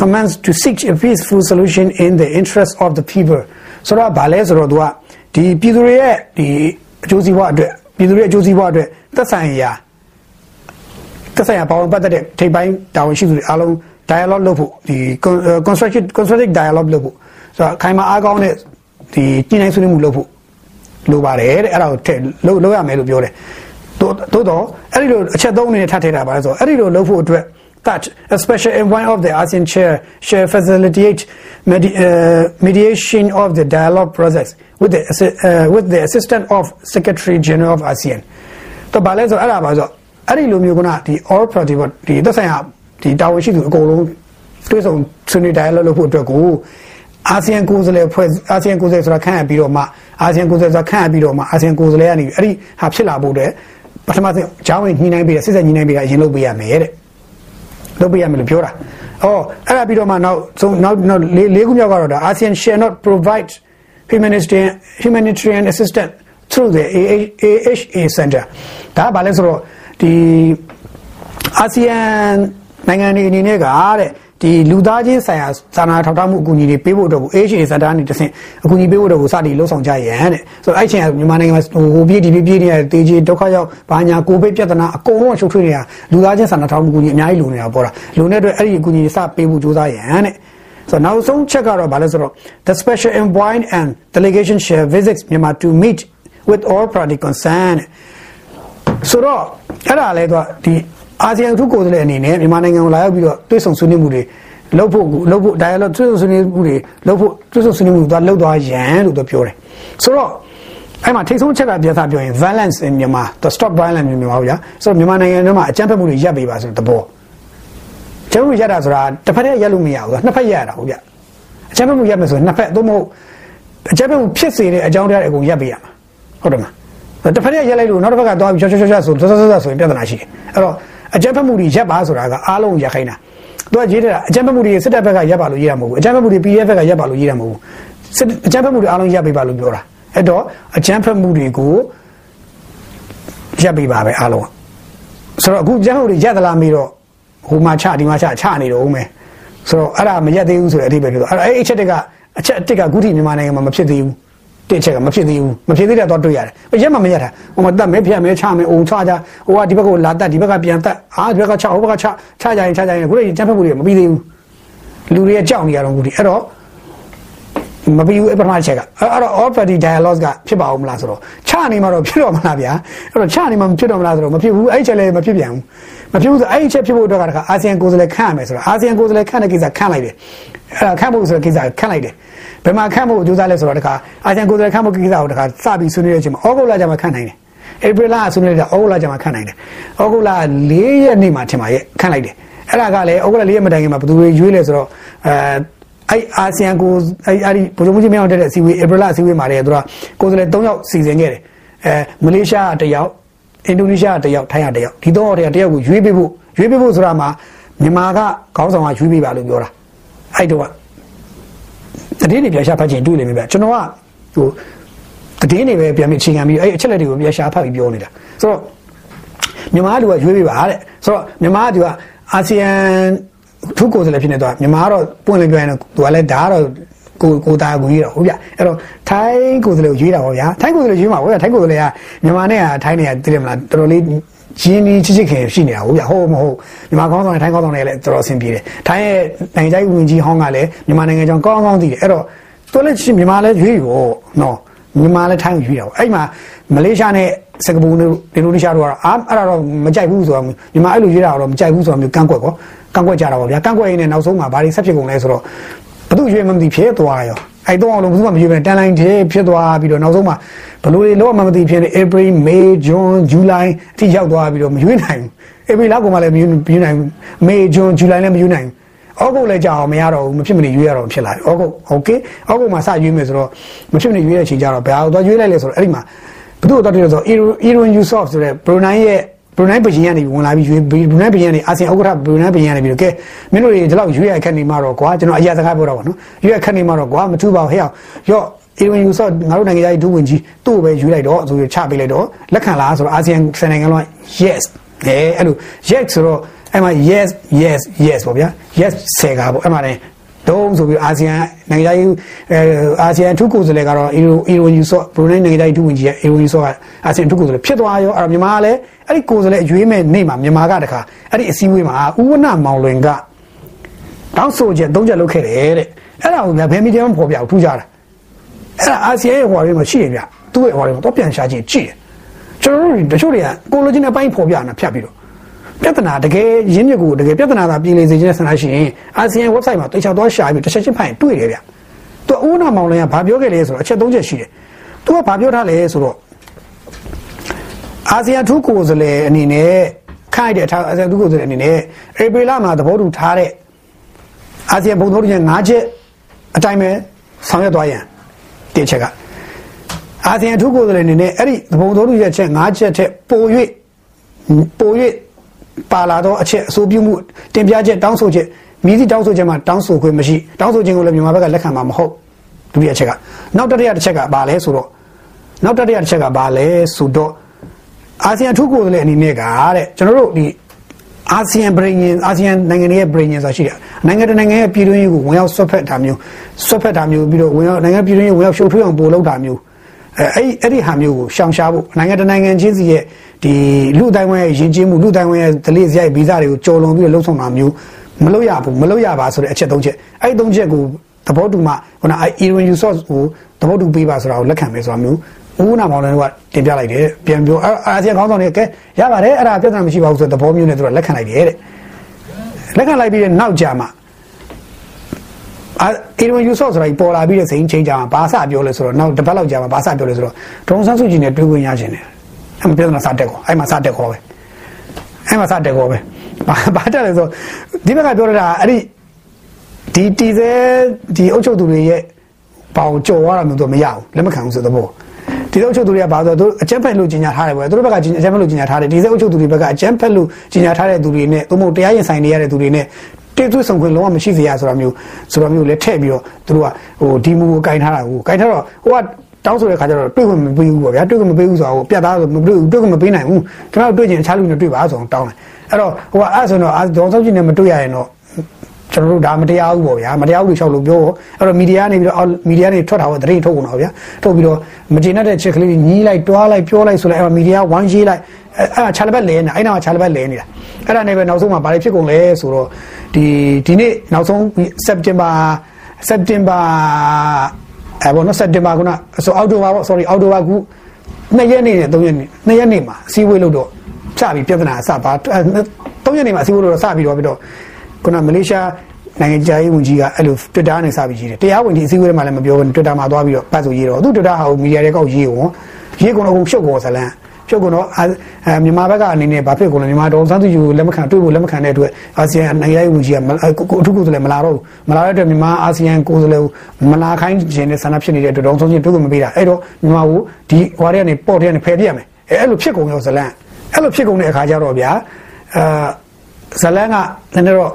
commence to seek a peaceful solution in the interest of the people ဆိုတော့ဗာလဲဆိုတော့သူကဒီပြည်သူတွေရဲ့ဒီအကျိုးစီးပွားအတွက်ပြည်သူတွေအကျိုးစီးပွားအတွက်သက်ဆိုင်ရာသက်ဆိုင်ရာပေါင်းပတ်သက်တဲ့ထိပ်ပိုင်းတာဝန်ရှိသူတွေအားလုံး dialogue လုပ်ဖို့ဒီ constructive constructive dialogue လုပ်ဖို့ ဆိုတော့ခိုင်မာအားကောင်းတဲ့ဒီညှိနှိုင်းဆွေးနွေးမှုလုပ်ဖို့လိုပါတယ်တဲ့အဲ့ဒါကိုထည့်လုပ်လုပ်ရမယ်လို့ပြောတယ်တိုးတော့အဲ့ဒီလိုအချက်သုံးအနေနဲ့ထပ်ထည့်တာပါလဲဆိုတော့အဲ့ဒီလိုလုပ်ဖို့အတွက် that a special envoy of the ASEAN chair shall facilitate medi uh, mediation of the dialogue process with the uh, with the assistance of Secretary General of ASEAN တော့ဘာလဲဆိုအဲ့ဒါပါဆိုအဲ့ဒီလိုမျိုးကဒီ all party ဒီသက်ဆိုင်ရာဒီတာဝန်ရှိသူအကုန်လုံးတွေ့ဆုံဆွေးနွေး dialogue လုပ်ဖို့အတွက်ကို အာဆီယံကိုယ်စားလှယ်ဖွဲ့အာဆီယံကိုယ်စားလှယ်ဆိုတာခန့်အပ်ပြီးတော့မှအာဆီယံကိုယ်စားလှယ်ဆိုတာခန့်အပ်ပြီးတော့မှအာဆီယံကိုယ်စားလှယ်ကနေအဲ့ဒီဟာဖြစ်လာဖို့အတွက်ပထမဆုံးဂျောင်းဝင်ညှိနှိုင်းပြီးတဲ့စစ်စစ်ညှိနှိုင်းပြီးတာအရင်လုပ်ပေးရမယ်တဲ့လုပ်ပေးရမယ်လို့ပြောတာ။အော်အဲ့ဒါပြီးတော့မှနောက်ဆုံးနောက်နောက်လေးခုမြောက်ကတော့ဒါ ASEAN shall not provide humanitarian humanitarian assistance through the AHA center ဒါကဘာလဲဆိုတော့ဒီအာဆီယံနိုင်ငံတွေအနေနဲ့ကတဲ့ ဒီလူသားချင်းဆိုင်ရာစာနာထောက်ထားမှုအကူအညီတွေပေးဖို့အတွက်ကို AHA စတာကနေတဆင့်အကူအညီပေးဖို့အတွက်ကိုစတင်လှုပ်ဆောင်ကြရန်တဲ့ဆိုတော့အဲ့ချိန်ကမြန်မာနိုင်ငံမှာဟိုပြည်ဒီပြည်ပြည်နေတဲ့တေကြီးဒုက္ခရောက်ဘာညာကိုဗစ်ပြဿနာအကုန်လုံးရှုပ်ထွေးနေတာလူသားချင်းစာနာထောက်မှုအကူအညီအများကြီးလိုနေတာပေါ့လားလိုနေတဲ့အတွက်အဲ့ဒီအကူအညီစပေးဖို့ကြိုးစားရန်တဲ့ဆိုတော့နောက်ဆုံးချက်ကတော့ဗာလဲဆိုတော့ the special envoy and delegation share visits Myanmar to meet with all party concerned ဆိုတော့အဲ့ဒါလဲတော့ဒီ အာဆီယံထုကိုယ်စားလှယ်အနေနဲ့မြန်မာနိုင်ငံကိုလာရောက်ပြီးတော့တွေ့ဆုံဆွေးနွေးမှုတွေလုပ်ဖို့လုပ်ဖို့ dialogue တွေ့ဆုံဆွေးနွေးမှုတွေလုပ်ဖို့တွေ့ဆုံဆွေးနွေးမှုတွေလုပ်သွားရန်လို့သူပြောတယ်ဆိုတော့အဲ့မှာထိတ်ဆုံးချက်ကပြန်စားပြောရင် violence in Myanmar the stop violence in Myanmar ဗျာဆိုတော့မြန်မာနိုင်ငံထဲမှာအကြမ်းဖက်မှုတွေရပ်ပေးပါဆိုတဲ့သဘောကျုပ်တို့ရတာဆိုတာတစ်ဖက်တည်းရက်လို့မရဘူးနှစ်ဖက်ရက်ရတာဟုတ်ဗျအကြမ်းဖက်မှုရပ်မယ်ဆိုရင်နှစ်ဖက်သို့မဟုတ်အကြမ်းဖက်မှုဖြစ်စေတဲ့အကြောင်းတရားတွေအကုန်ရပ်ပေးရမှာဟုတ်တယ်မလားတစ်ဖက်တည်းရက်လိုက်လို့နောက်တစ်ဖက်ကသွားပြီးချောချောချောဆိုဆောဆောဆောဆိုရင်ပြဿနာရှိတယ်အဲ့တော့ အကြမ်းဖက်မှုတွေရပ်ပါဆိုတာကအားလုံးရပ်ခိုင်းတာသူကရေးတယ်အကြမ်းဖက်မှုတွေစစ်တပ်ဘက်ကရပ်ပါလို့ရေးတာမဟုတ်ဘူးအကြမ်းဖက်မှုတွေ PDF ဘက်ကရပ်ပါလို့ရေးတာမဟုတ်ဘူးစစ်အကြမ်းဖက်မှုတွေအားလုံးရပ်ပေးပါလို့ပြောတာအဲ့တော့အကြမ်းဖက်မှုတွေကိုရပ်ပေးပါပဲအားလုံးဆိုတော့အခုအကြမ်းဖက်မှုတွေရပ်သလားမေးတော့ဟိုမှာချဒီမှာချချနေတော့ဦးမယ်ဆိုတော့အဲ့ဒါမရက်သေးဘူးဆိုတဲ့အဓိပ္ပာယ်ဖြစ်တော့အဲ့အဲ့အချက်တကအချက်တစ်ကအခုထိမြန်မာနိုင်ငံမှာမဖြစ်သေးဘူး တစ်ချက်ကမဖြစ်သေးဘူးမဖြစ်သေးတဲ့တော့တွေ့ရတယ်ရက်မှမရက်တာဟိုမှာတက်မဲဖျက်မဲချမဲအုံချကြဟိုကဒီဘက်ကလာတက်ဒီဘက်ကပြန်တက်အာဒီဘက်ကချဟိုဘက်ကချချကြရင်ချကြရင်ခုတည်းကျန်းဖက်မှုတွေမပြီးသေးဘူးလူတွေကြောက်နေရတော့ခုဒီအဲ့တော့မပြီးဘူးအပထမချက်ကအဲ့တော့ all party dialogue ကဖြစ်ပါဦးမလားဆိုတော့ချနေမှာတော့ဖြစ်တော့မလားဗျာအဲ့တော့ချနေမှာမဖြစ်တော့မလားဆိုတော့မဖြစ်ဘူးအဲ့ချက်လည်းမဖြစ်ပြန်ဘူးမဖြစ်ဘူးဆိုအဲ့ချက်ဖြစ်ဖို့အတွက်ကအာဆီယံကိုယ်စားလှယ်ခန့်ရမယ်ဆိုတော့အာဆီယံကိုယ်စားလှယ်ခန့်တဲ့ကိစ္စခန့်လိုက်တယ်အဲ့ဒါခန့်ဖို့ဆိုတဲ့ကိစ္စခန့်လိုက်တယ် ဘယ်မှာခန့်ဖို့ကြိုးစားလဲဆိုတော့တခါအာဆီယံကိုယ်စားလှယ်ခန့်ဖို့ကိစ္စကိုတခါစပြီးဆွေးနွေးတဲ့အချိန်မှာဩဂုတ်လကျမှခန့်နိုင်တယ်ဧပြီလဆွေးနွေးတဲ့ဩဂုတ်လကျမှခန့်နိုင်တယ်ဩဂုတ်လ၄ရက်နေ့မှာထင်ပါရဲ့ခန့်လိုက်တယ်အဲ့ဒါကလည်းဩဂုတ်လ၄ရက်မတိုင်ခင်မှာဘယ်သူတွေရွေးလဲဆိုတော့အဲအဲ့အာဆီယံကိုအဲ့အဲ့ဒီဗိုလ်ချုပ်မှုကြီးမြောက်တဲ့အစည်းအဝေးဧပြီလအစည်းအဝေးမှာတည်းကသူကကိုယ်စားလှယ်၃ယောက်စီစဉ်ခဲ့တယ်အဲမလေးရှားကတစ်ယောက်အင်ဒိုနီးရှားကတစ်ယောက်ထိုင်းကတစ်ယောက်ဒီတော့တည်းကတစ်ယောက်ကိုရွေးပေးဖို့ရွေးပေးဖို့ဆိုတာမှာမြန်မာကခေါင်းဆောင်ကရွေးပေးပါလို့ပြောတာအဲ့တော့ တည်င်းတွေပြန်ရှာဖတ်ခြင်းတွေ့လိမ့်မယ်ဗျကျွန်တော်ကဟိုတည်င်းတွေပဲပြန်ပြီးချိန်ခံပြီးအဲ့အချက်လက်တွေကိုပြန်ရှာဖတ်ပြီးပြောနေတာဆိုတော့မြန်မာလူကရွေးပေးပါတဲ့ဆိုတော့မြန်မာလူကအာဆီယံထုကိုယ်စားလှယ်ဖြစ်နေတော့မြန်မာကတော့ပွင့်လင်းပြောရင်သူကလည်းဒါကတော့ကိုကိုသားကိုကြီးတော့ဟုတ်ဗျအဲ့တော့ထိုင်းကိုယ်စားလှယ်ကိုရွေးတာပေါ့ဗျာထိုင်းကိုယ်စားလှယ်ရွေးမှာဟုတ်ဗျာထိုင်းကိုယ်စားလှယ်ကမြန်မာနဲ့ကထိုင်းနဲ့ကတည်တယ်မလားတော်တော်လေး ရင်းနှီးချစ်ချစ်ခင်ရှိနေတာဟုတ်ဗျဟုတ်မဟုတ်မြန်မာကောင်းဆောင်နဲ့ထိုင်းကောင်းဆောင်တွေလည်းတော်တော်အဆင်ပြေတယ်ထိုင်းရဲ့နိုင်ငံခြားရေးဝန်ကြီးဟောင်းကလည်းမြန်မာနိုင်ငံကြောင်းကောင်းကောင်းသိတယ်အဲ့တော့သူလည်းမြန်မာလည်းရွေးရောနော်မြန်မာလည်းထိုင်းကိုရွေးတာပေါ့အဲ့မှာမလေးရှားနဲ့စင်ကာပူနဲ့အင်ဒိုနီးရှားတို့ကတော့အာအဲ့ဒါတော့မကြိုက်ဘူးဆိုတော့မြန်မာအဲ့လိုရွေးတာတော့မကြိုက်ဘူးဆိုတော့မျိုးကန့်ကွက်ကောကန့်ကွက်ကြတာပေါ့ဗျာကန့်ကွက်ရင်းနဲ့နောက်ဆုံးမှာဘာတွေဆက်ဖြစ်ကုန်လဲဆိုတော့ဘသူရွေးမှမသိဖြစ်သွားရော အဲ့တော့အောင်လို့ဘယ်သူမှမရွေးပဲတန်လိုင်းသေးဖြစ်သွားပြီးတော့နောက်ဆုံးမှာဘလို့တွေလောမှမသိဖြစ်နေ April May June July အထိရောက်သွားပြီးတော့မရွေးနိုင်ဘူး April လောက်ကောင်မှလည်းမရွေးနိုင်ဘူး May June July လည်းမရွေးနိုင်ဘူးဩဂုတ်လည်းကြာအောင်မရတော့ဘူးမဖြစ်မနေရွေးရတော့ဖြစ်လာပြီဩဂုတ်โอเคဩဂုတ်မှာစရွေးမယ်ဆိုတော့မဖြစ်မနေရွေးတဲ့အချိန်ကျတော့ဘယ်ဟာတော့ရွေးလိုက်လဲဆိုတော့အဲ့ဒီမှာဘသူ့တော့တည်းဆိုတော့ Iron Yusof ဆိုတဲ့ Brunei ရဲ့ ဘရူနိုင်းဘရင်ကနေဝင်လာပြီးရွေးဘရူနိုင်းဘရင်ကနေအာဆီယံဥက္ကဋ္ဌဘရူနိုင်းဘရင်ကနေပြီးတော့ကဲမင်းတို့တွေဒီလောက်ရွေးရခက်နေမှာတော့ကွာကျွန်တော်အရာစကားပြောတော့ပါနော်ရွေးရခက်နေမှာတော့ကွာမထူပါဘူးဟဲ့အောင်ရော့အီဝင်ယူဆော့ငါတို့နိုင်ငံသားဒုဝန်ကြီးသူ့ကိုပဲရွေးလိုက်တော့ဆိုပြီးချပေးလိုက်တော့လက်ခံလားဆိုတော့အာဆီယံဆယ်နိုင်ငံလုံး yes အဲအဲ့လို yes ဆိုတော့အဲ့မှာ yes yes yes ပေါ့ဗျာ yes ဆယ်ကားပေါ့အဲ့မှာလည်း ဒုံဆိုပြီးအာဆီယံနိုင်ငံသားရေးအဲအာဆီယံအထူးကိုယ်စားလှယ်ကတော့အီရိုအီရိုယူဆော့ဘရူနိုင်းနိုင်ငံသားရေးဒုဝန်ကြီးရဲ့အီရိုယူဆော့ကအာဆီယံအထူးကိုယ်စားလှယ်ဖြစ်သွားရောအဲ့တော့မြန်မာကလည်းအဲ့ဒီကိုယ်စားလှယ်အရွေးမဲ့နေ့မှာမြန်မာကတခါအဲ့ဒီအစည်းအဝေးမှာဥဝနမောင်လွင်ကတောင်းဆိုချက်သုံးချက်လုပ်ခဲ့တယ်တဲ့အဲ့ဒါကိုဗျာဘယ်မီဒီယာမှဖော်ပြဘူးထူးကြတာအဲ့ဒါအာဆီယံရဲ့ဟော်တွေမှာရှိတယ်ဗျသူ့ရဲ့ဟော်တွေမှာတော့ပြန်ရှာချင်းကြည့်တယ်ကျွန်တော်တို့တချို့တွေကကိုလိုချင်တဲ့ပိုင်းဖော်ပြနေတာဖြတ်ပြီးတော့ ပြဿနာတကယ်ရင်းမြစ်ကိုတကယ်ပြဿနာသာပြည်လေစေခြင်းဆန္ဒရှိရင်အာဆီယံ website မှာတိကျသွားရှာပြီးတစ်ချက်ချင်းဖိုင်တွေ့တယ်ဗျသူကဦးနာမောင်လင်းကဘာပြောခဲ့လဲဆိုတော့အချက်၃ချက်ရှိတယ်သူကဘာပြောထားလဲဆိုတော့အာဆီယံထူးကိုယ်စားလှယ်အနေနဲ့ခိုင်းတဲ့အာဆီယံထူးကိုယ်စားလှယ်အနေနဲ့ဧပြီလမှာသဘောတူထားတဲ့အာဆီယံဘုံသဘောတူချက်၅ချက်အတိုင်းပဲဆောင်ရွက်သွားရန်တစ်ချက်ကအာဆီယံထူးကိုယ်စားလှယ်အနေနဲ့အဲ့ဒီသဘောတူချက်ချက်၅ချက်ထက်ပို၍ပို၍ ပါလာတော့အချက်အဆိုပြုမှုတင်ပြချက်တောင်းဆိုချက်မိသည့်တောင်းဆိုချက်မှာတောင်းဆိုခွင့်မရှိတောင်းဆိုခြင်းကိုလည်းမြန်မာဘက်ကလက်ခံမှာမဟုတ်ဒုတိယချက်ကနောက်တတိယတစ်ချက်ကဘာလဲဆိုတော့နောက်တတိယတစ်ချက်ကဘာလဲဆိုတော့အာဆီယံထူးကိုယ်စားလှယ်အနေနဲ့ကတဲ့ကျွန်တော်တို့ဒီအာဆီယံဗြိဉ္ဉ်အာဆီယံနိုင်ငံတွေရဲ့ဗြိဉ္ဉ်ဆိုတာရှိတယ်နိုင်ငံတနိုင်ငံရဲ့ပြည်တွင်းရေးကိုဝင်ရောက်ဆွတ်ဖက်တာမျိုးဆွတ်ဖက်တာမျိုးပြီးတော့ဝင်ရောက်နိုင်ငံပြည်တွင်းရေးဝင်ရောက်ရှုပ်ထွေးအောင်ပို့လုပ်တာမျိုး အဲအဲ့အဲ့ဒီဟာမျိုးကိုရှောင်ရှားဖို့နိုင်ငံတနိုင်ငံချင်းစီရဲ့ဒီလူအတိုင်းဝိုင်းရဲ့ယဉ်ကျေးမှုလူအတိုင်းဝိုင်းရဲ့ဒလိစရိုက်ဗီဇတွေကိုကြော်လွန်ပြီးတော့လှုပ်ဆောင်တာမျိုးမလုပ်ရဘူးမလုပ်ရပါဆိုတဲ့အချက်သုံးချက်အဲ့ဒီသုံးချက်ကိုသဘောတူမှခုနအဲ Iron Resource ကိုသဘောတူပေးပါဆိုတာကိုလက်ခံမယ်ဆိုတာမျိုးဦးနာမောင်လည်းကတင်ပြလိုက်တယ်ပြန်ပြောအာဆီယံခေါင်းဆောင်တွေကဲရပါတယ်အဲ့ဒါပြဿနာမရှိပါဘူးဆိုတဲ့သဘောမျိုးနဲ့သူကလက်ခံလိုက်တယ်တဲ့လက်ခံလိုက်ပြီးတဲ့နောက်ကြမှာ အာအီရန်ယူဆော့ဆိုတာပေါ်လာပြီးတဲ့စိန်ချင်းကြမှာဘာစပြောလဲဆိုတော့နောက်တစ်ပတ်လောက်ကြာမှာဘာစပြောလဲဆိုတော့ဒုံဆန်းစုကြည်နဲ့တွေ့ခွင့်ရခြင်းတယ်အဲ့မှာပြဿနာစတက်ကောအဲ့မှာစတက်ကောပဲအဲ့မှာစတက်ကောပဲဘာဘာတက်လဲဆိုဒီဘက်ကပြောရတာအဲ့ဒီဒီတီစဲဒီအုပ်ချုပ်သူတွေရဲ့ပေါင်ကြော်သွားတာမျိုးတော့မရဘူးလက်မခံဘူးဆိုတဲ့ဘောဒီအုပ်ချုပ်သူတွေကဘာဆိုတော့အကြမ်းဖက်လို့ကြီးညာထားတယ်ပဲသူတို့ဘက်ကအကြမ်းဖက်လို့ကြီးညာထားတယ်ဒီစဲအုပ်ချုပ်သူတွေဘက်ကအကြမ်းဖက်လို့ကြီးညာထားတဲ့သူတွေနဲ့သို့မဟုတ်တရားရင်ဆိုင်နေရတဲ့သူတွေနဲ့ တေးသွေးဆောင်ခွင့်လုံးဝမရှိစေရဆိုတာမျိုးဆိုတာမျိုးလည်းထည့်ပြီးတော့သူတို့ကဟိုဒီမူကိုကင်ထားတာကိုကင်ထားတော့ဟိုကတောင်းဆိုတဲ့ခါကျတော့တွေ့ခွင့်မပေးဘူးပေါ့ဗျာတွေ့ခွင့်မပေးဘူးဆိုတော့ပြတ်သားဆိုမတွေ့ဘူးတွေ့ခွင့်မပေးနိုင်ဘူးကျွန်တော်တွေ့ချင်အခြားလူနဲ့တွေ့ပါဆိုတော့တောင်းတယ်အဲ့တော့ဟိုကအဲ့ဆိုတော့ဒေါ်စောကြီးနဲ့မတွေ့ရရင်တော့ ကျွန်တော်တို့ဒါမတရားဘူးပေါ့ဗျာမတရားဘူးလို့လျှောက်လို့ပြောအဲ့တော့မီဒီယာနေပြီးတော့မီဒီယာနေထွက်တာပေါ့သတင်းထုတ်ကုန်တော့ဗျာထုတ်ပြီးတော့မကျေနပ်တဲ့ချက်ကလေးညီးလိုက်တွားလိုက်ပြောလိုက်ဆိုလိုက်အဲ့တော့မီဒီယာဝမ်းရေးလိုက်အဲ့အဲ့ခြာလဘက်လဲနေအဲ့နောက်ခြာလဘက်လဲနေတာအဲ့ဒါနဲ့ပဲနောက်ဆုံးမှာဘာတွေဖြစ်ကုန်လဲဆိုတော့ဒီဒီနေ့နောက်ဆုံးစက်တင်ဘာစက်တင်ဘာအဲဘောနော်စက်တင်ဘာကဆိုအောက်တိုဘာပေါ့ sorry အောက်တိုဘာကူနှစ်ရက်နေနဲ့သုံးရက်နေနှစ်ရက်နေမှာအစည်းအဝေးလုပ်တော့စပြီးပြဿနာအစပါသုံးရက်နေမှာအစည်းအဝေးလုပ်တော့စပြီးတော့ပြီးတော့ ခုနမလေးရှားနိုင်ငံခြားရေးဝန်ကြီးကအဲ့လို Twitter နဲ့စပြီးရေးတယ်တရားဝင်ဒီအစည်းအဝေးမှာလည်းမပြောဘူး Twitter မှာသွားပြီးတော့ပတ်ဆိုရေးတော့သူ Twitter ဟာမီဒီယာတွေကောက်ရေးဝင်ရေးကုန်တော့ဖြုတ်ကုန်ဇလန်းဖြုတ်ကုန်တော့အဲမြန်မာဘက်ကအနေနဲ့ဘာဖြစ်ကုန်လဲမြန်မာဒေါ်စန်းသူယူလက်မခံတွေ့ဖို့လက်မခံတဲ့အတွက်အာဆီယံနိုင်ငံရေးဝန်ကြီးကအထူးကိုယ်စားလှယ်မလာတော့ဘူးမလာတဲ့အတွက်မြန်မာအာဆီယံကိုယ်စားလှယ်မလာခိုင်းခြင်းနဲ့ဆန္ဒဖြစ်နေတဲ့အတွက်ဒေါ်စန်းချင်းတွေ့ဖို့မပေးတာအဲ့တော့မြန်မာကိုဒီဟွာတွေကနေပေါ့တွေကနေဖယ်ပြရမယ်အဲ့လိုဖြစ်ကုန်ရောဇလန်းအဲ့လိုဖြစ်ကုန်တဲ့အခါကျတော့ဗျာအာဇလန်းကနည်းနည်းတော့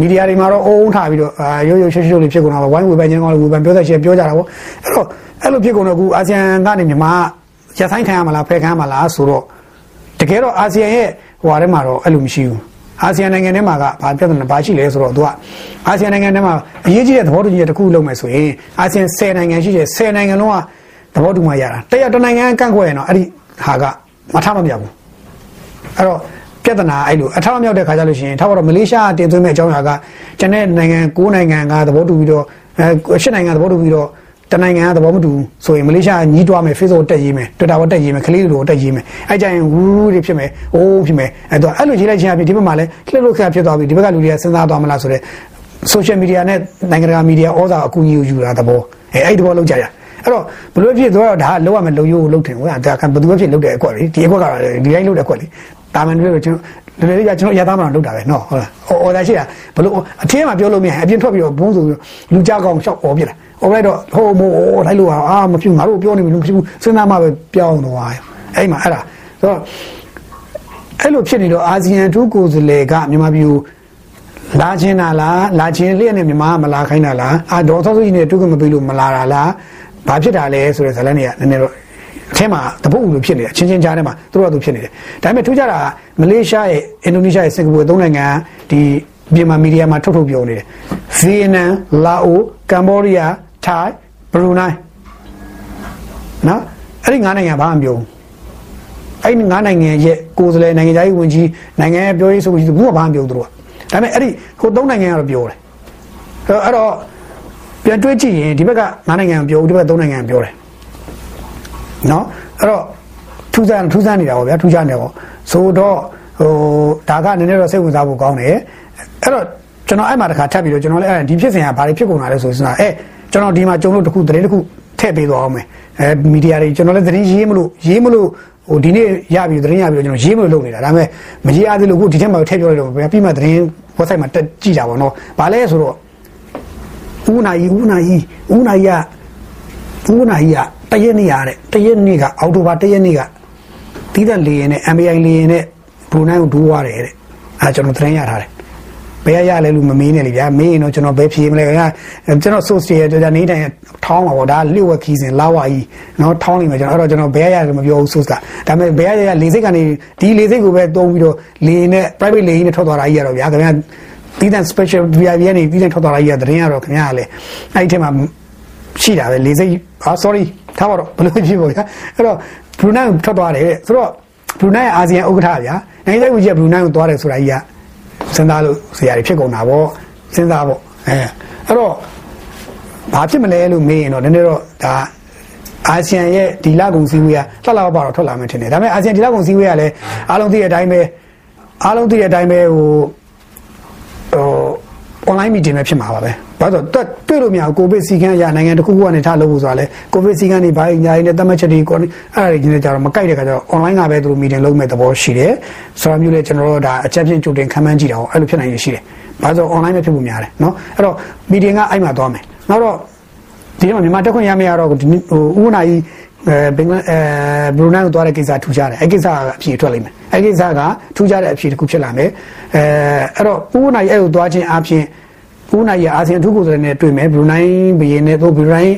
မီဒီယာတွေမှာတော့အုံးထားပြီးတော့အာရိုးရိုးရှင်းရှင်းလေးဖြစ်ကုန်တာပေါ့ဝိုင်းဝေဖန်ခြင်းကောဝေဖန်ပြောတဲ့ရှင်းပြောကြတာပေါ့အဲ့တော့အဲ့လိုဖြစ်ကုန်တော့အခုအာဆီယံကနေမြန်မာရဆိုင်ခံရမလားဖယ်ခံရမလားဆိုတော့တကယ်တော့အာဆီယံရဲ့ဟိုဟာထဲမှာတော့အဲ့လိုမရှိဘူးအာဆီယံနိုင်ငံထဲမှာကဘာပြဿနာဘာရှိလဲဆိုတော့သူကအာဆီယံနိုင်ငံထဲမှာအရေးကြီးတဲ့သဘောတူညီချက်တစ်ခုလုပ်မယ်ဆိုရင်အာဆီယံ10နိုင်ငံရှိတယ်10နိုင်ငံလုံးကသဘောတူမှရတာတရတနိုင်ငံကန့်ကွက်ရင်တော့အဲ့ဒီဟာကမထမမြောက်ဘူးအဲ့တော့ ပြဿနာအဲ့လိုအထောက်အမြောက်တဲ့ခါကျလို့ရှိရင်ထောက်တော့မလေးရှားတင်သွင်းမဲ့အကြောင်းအရာကကျန်တဲ့နိုင်ငံ၉နိုင်ငံကသဘောတူပြီးတော့အဲ၈နိုင်ငံသဘောတူပြီးတော့တနိုင်ငံကသဘောမတူဆိုရင်မလေးရှားညီးတွားမယ် Facebook တက်ရေးမယ် Twitter ပေါ်တက်ရေးမယ်ကလေးလိုတက်ရေးမယ်အဲကြရင်ဝူးတွေဖြစ်မယ်အိုးဖြစ်မယ်အဲတော့အဲ့လိုရေးလိုက်ခြင်းအပြင်ဒီဘက်မှာလည်းခလစ်လို့ခရဖြစ်သွားပြီဒီဘက်ကလူတွေကစဉ်းစားသွားမလားဆိုတော့ social media နဲ့နိုင်ငံတကာ media ဩဇာအကူအညီယူတာသဘောအဲအဲ့ဒီသဘောလောက်ကြရအဲ့တော့ဘလို့ဖြစ်သွားတော့ဒါကလောက်ရမယ်လုံရိုးလုံထင်ဟိုကဒါကဘယ်သူဖြစ်လုံတဲ့အကွက်လေဒီအကွက်ကဒီတိုင်းလုံတဲ့အကွက်လေ တာမန်တွေကျွန်တော်တကယ်ကြီးကျွန်တော်ရသားမှလုပ်တာပဲနော်ဟုတ်လားအော်ဒါရှိတာဘလို့အထင်းမှာပြောလို့မရအပြင်ထွက်ပြီးတော့ဘုန်းဆိုပြီးလူကြကောင်ရှောက်អော်ပြစ်တာអော်လိုက်တော့ဟိုမို့လိုက်လို့အာမဖြစ်ငါတို့ပြောနေပြီလို့မဖြစ်ဘူးစဉ်းစားမှပဲပြောင်းသွားရောအဲ့မှာအဲ့ဒါဆိုတော့အဲ့လိုဖြစ်နေတော့အာဆီယံထူးကိုယ်စားလှယ်ကမြန်မာပြည်ကိုလာချင်းတာလားလာချင်းလျက်နဲ့မြန်မာမလာခိုင်းတာလားအာဒေါ်သောစုကြီးနဲ့တူကမပေးလို့မလာတာလားဘာဖြစ်တာလဲဆိုတဲ့ဇာတ်လမ်းတွေကနည်းနည်းတော့ အထက်မှာတပုတ်လိုဖြစ်နေတယ်ချင်းချင်းကြားထဲမှာသူတို့ကသူဖြစ်နေတယ်ဒါပေမဲ့ထူးခြားတာကမလေးရှားရဲ့အင်ဒိုနီးရှားရဲ့စင်ကာပူသုံးနိုင်ငံဒီမြန်မာမီဒီယာမှာထုတ်ထုတ်ပြောနေတယ်ဗီယက်နမ်လာအိုကမ္ဘောဒီးယားထိုင်းဘရူနိုင်းနော်အဲ့ဒီငါးနိုင်ငံဘာမှမပြောဘူးအဲ့ဒီငါးနိုင်ငံရဲ့ကိုယ်စားလှယ်နိုင်ငံသားရေးဝန်ကြီးနိုင်ငံရဲ့ပြောရေးဆိုပြီးဘူးကဘာမှမပြောသူတို့ကဒါပေမဲ့အဲ့ဒီဟိုသုံးနိုင်ငံကတော့ပြောတယ်အဲ့တော့ပြန်တွေးကြည့်ရင်ဒီဘက်ကငါးနိုင်ငံပြောဒီဘက်သုံးနိုင်ငံပြောတယ် နော်အဲ့တော့ထူးဆန်းထူးဆန်းနေတာပေါ့ဗျာထူးခြားနေပေါ့ဆိုတော့ဟိုဒါကနည်းနည်းတော့စိတ်ဝင်စားဖို့ကောင်းတယ်အဲ့တော့ကျွန်တော်အဲ့မှာတခါထပ်ပြီးတော့ကျွန်တော်လည်းအဲ့ဒီဖြစ်စဉ်ကဘာတွေဖြစ်ကုန်တာလဲဆိုစဉ်းစားအဲကျွန်တော်ဒီမှာကြုံလို့တခုသတင်းတခုထည့်ပေးသွားအောင်မယ်အဲမီဒီယာတွေကျွန်တော်လည်းသတင်းရေးမလို့ရေးမလို့ဟိုဒီနေ့ရပြီသတင်းရပြီတော့ကျွန်တော်ရေးမလို့လုပ်နေတာဒါပေမဲ့မရေးရသေးလို့ခုဒီထက်မှထည့်ပြောလိုက်တော့ဗျာပြီးမှသတင်း website မှာတက်ကြည့်တာပေါ့နော်ဘာလဲဆိုတော့ဦးနာကြီးဦးနာကြီးဦးနာကြီးကဦးနာကြီးက တရက်နေ့ရတဲ့တရက်နေ့ကအောက်တိုဘာတရက်နေ့ကသီးသန့်လေရင်နဲ့ MBI လေရင်နဲ့ဘရူနိုင်းကိုဒူးသွားတယ်တဲ့အဲကျွန်တော်သတင်းရထားတယ်ဘယ်ရရလဲလို့မမေးနဲ့လေဗျာမေးရင်တော့ကျွန်တော်ဘယ်ဖြေမလဲခင်ဗျာကျွန်တော် source တွေကြာနေတိုင်းထောင်းပါပေါ့ဒါလျှို့ဝက်ခီးစဉ်လာဝါကြီးနော်ထောင်းနေမှာကျွန်တော်အဲ့တော့ကျွန်တော်ဘယ်ရရမပြောဘူး source ကဒါပေမဲ့ဘယ်ရရရလေစိတ်ကနေဒီလေစိတ်ကိုပဲတုံးပြီးတော့လေနဲ့ private လေကြီးနဲ့ထွက်သွားတာကြီးရတော့ဗျာခင်ဗျာတီးတန် special VIP ကနေတီးတန်ထွက်သွားတာကြီးရတဲ့တင်ရတော့ခင်ဗျာလေအဲ့ဒီထဲမှာ ရှိတာပဲလေစိတ်အာ sorry ထားပါတော့ဘယ်လိုဖြစ်ပေါ့ဗျာအဲ့တော့ဘရူနိုင်းထွက်သွားတယ်ဆိုတော့ဘရူနိုင်းအာဆီယံဥက္ကဋ္ဌဗျာနိုင်ငံရေးဝန်ကြီးကဘရူနိုင်းကိုသွားတယ်ဆိုတာကြီးကစဉ်းစားလို့ဆရာတွေဖြစ်ကုန်တာပေါ့စဉ်းစားပေါ့အဲအဲ့တော့ဘာဖြစ်မလဲလို့မေးရင်တော့နည်းနည်းတော့ဒါအာဆီယံရဲ့ဒီလကုံစည်းဝေးကလှလှပပတော့ထွက်လာမှထင်တယ်ဒါပေမဲ့အာဆီယံဒီလကုံစည်းဝေးကလည်းအားလုံးသိတဲ့အတိုင်းပဲအားလုံးသိတဲ့အတိုင်းပဲဟိုဟို online meeting ပဲဖြစ်မှာပါပဲဘာလို့တော့တွေ့လို့မရဘူးကိုဗစ်စီကန်းရနိုင်ငံတစ်ခုခုကနေထားလို့ဆိုတာလေကိုဗစ်စီကန်းတွေဘာညာရင်းနဲ့တတ်မှတ်ချက်တွေကိုအဲ့ဒါတွေကြီးနေကြတော့မကိုက်တဲ့ခါကျတော့ online ကပဲသူတို့ meeting လုပ်မဲ့သဘောရှိတယ်ဆိုတော့မျိုးလေကျွန်တော်တို့ဒါအချက်ချင်းကြိုတင်ခံမှန်းကြည့်တာအောင်အဲ့လိုဖြစ်နိုင်ရရှိတယ်ဘာလို့ online ပဲဖြစ်ဖို့များတယ်เนาะအဲ့တော့ meeting ကအဲ့မှာသွားမယ်နောက်တော့ ဒီတော့မြန်မာတက်ခွင့်ရမရတော့ဟိုဥနာကြီးအဲဘင်္ဂလားအဲဘရူနိုင်းကိုသွားတဲ့ကိစ္စထူးခြားတယ်အဲ့ကိစ္စကအဖြေထွက်လိမ့်မယ်အဲ့ကိစ္စကထူးခြားတဲ့အဖြေတစ်ခုဖြစ်လာမယ်အဲအဲ့တော့ဥနာကြီးအဲ့ကိုသွားခြင်းအပြင် ဥနာကြီးအာဆီယံထူးကိုယ်စားလှယ်နဲ့တွေ့မယ်ဘရူနိုင်းဘယင်းနဲ့တော့ဘရူနိုင်း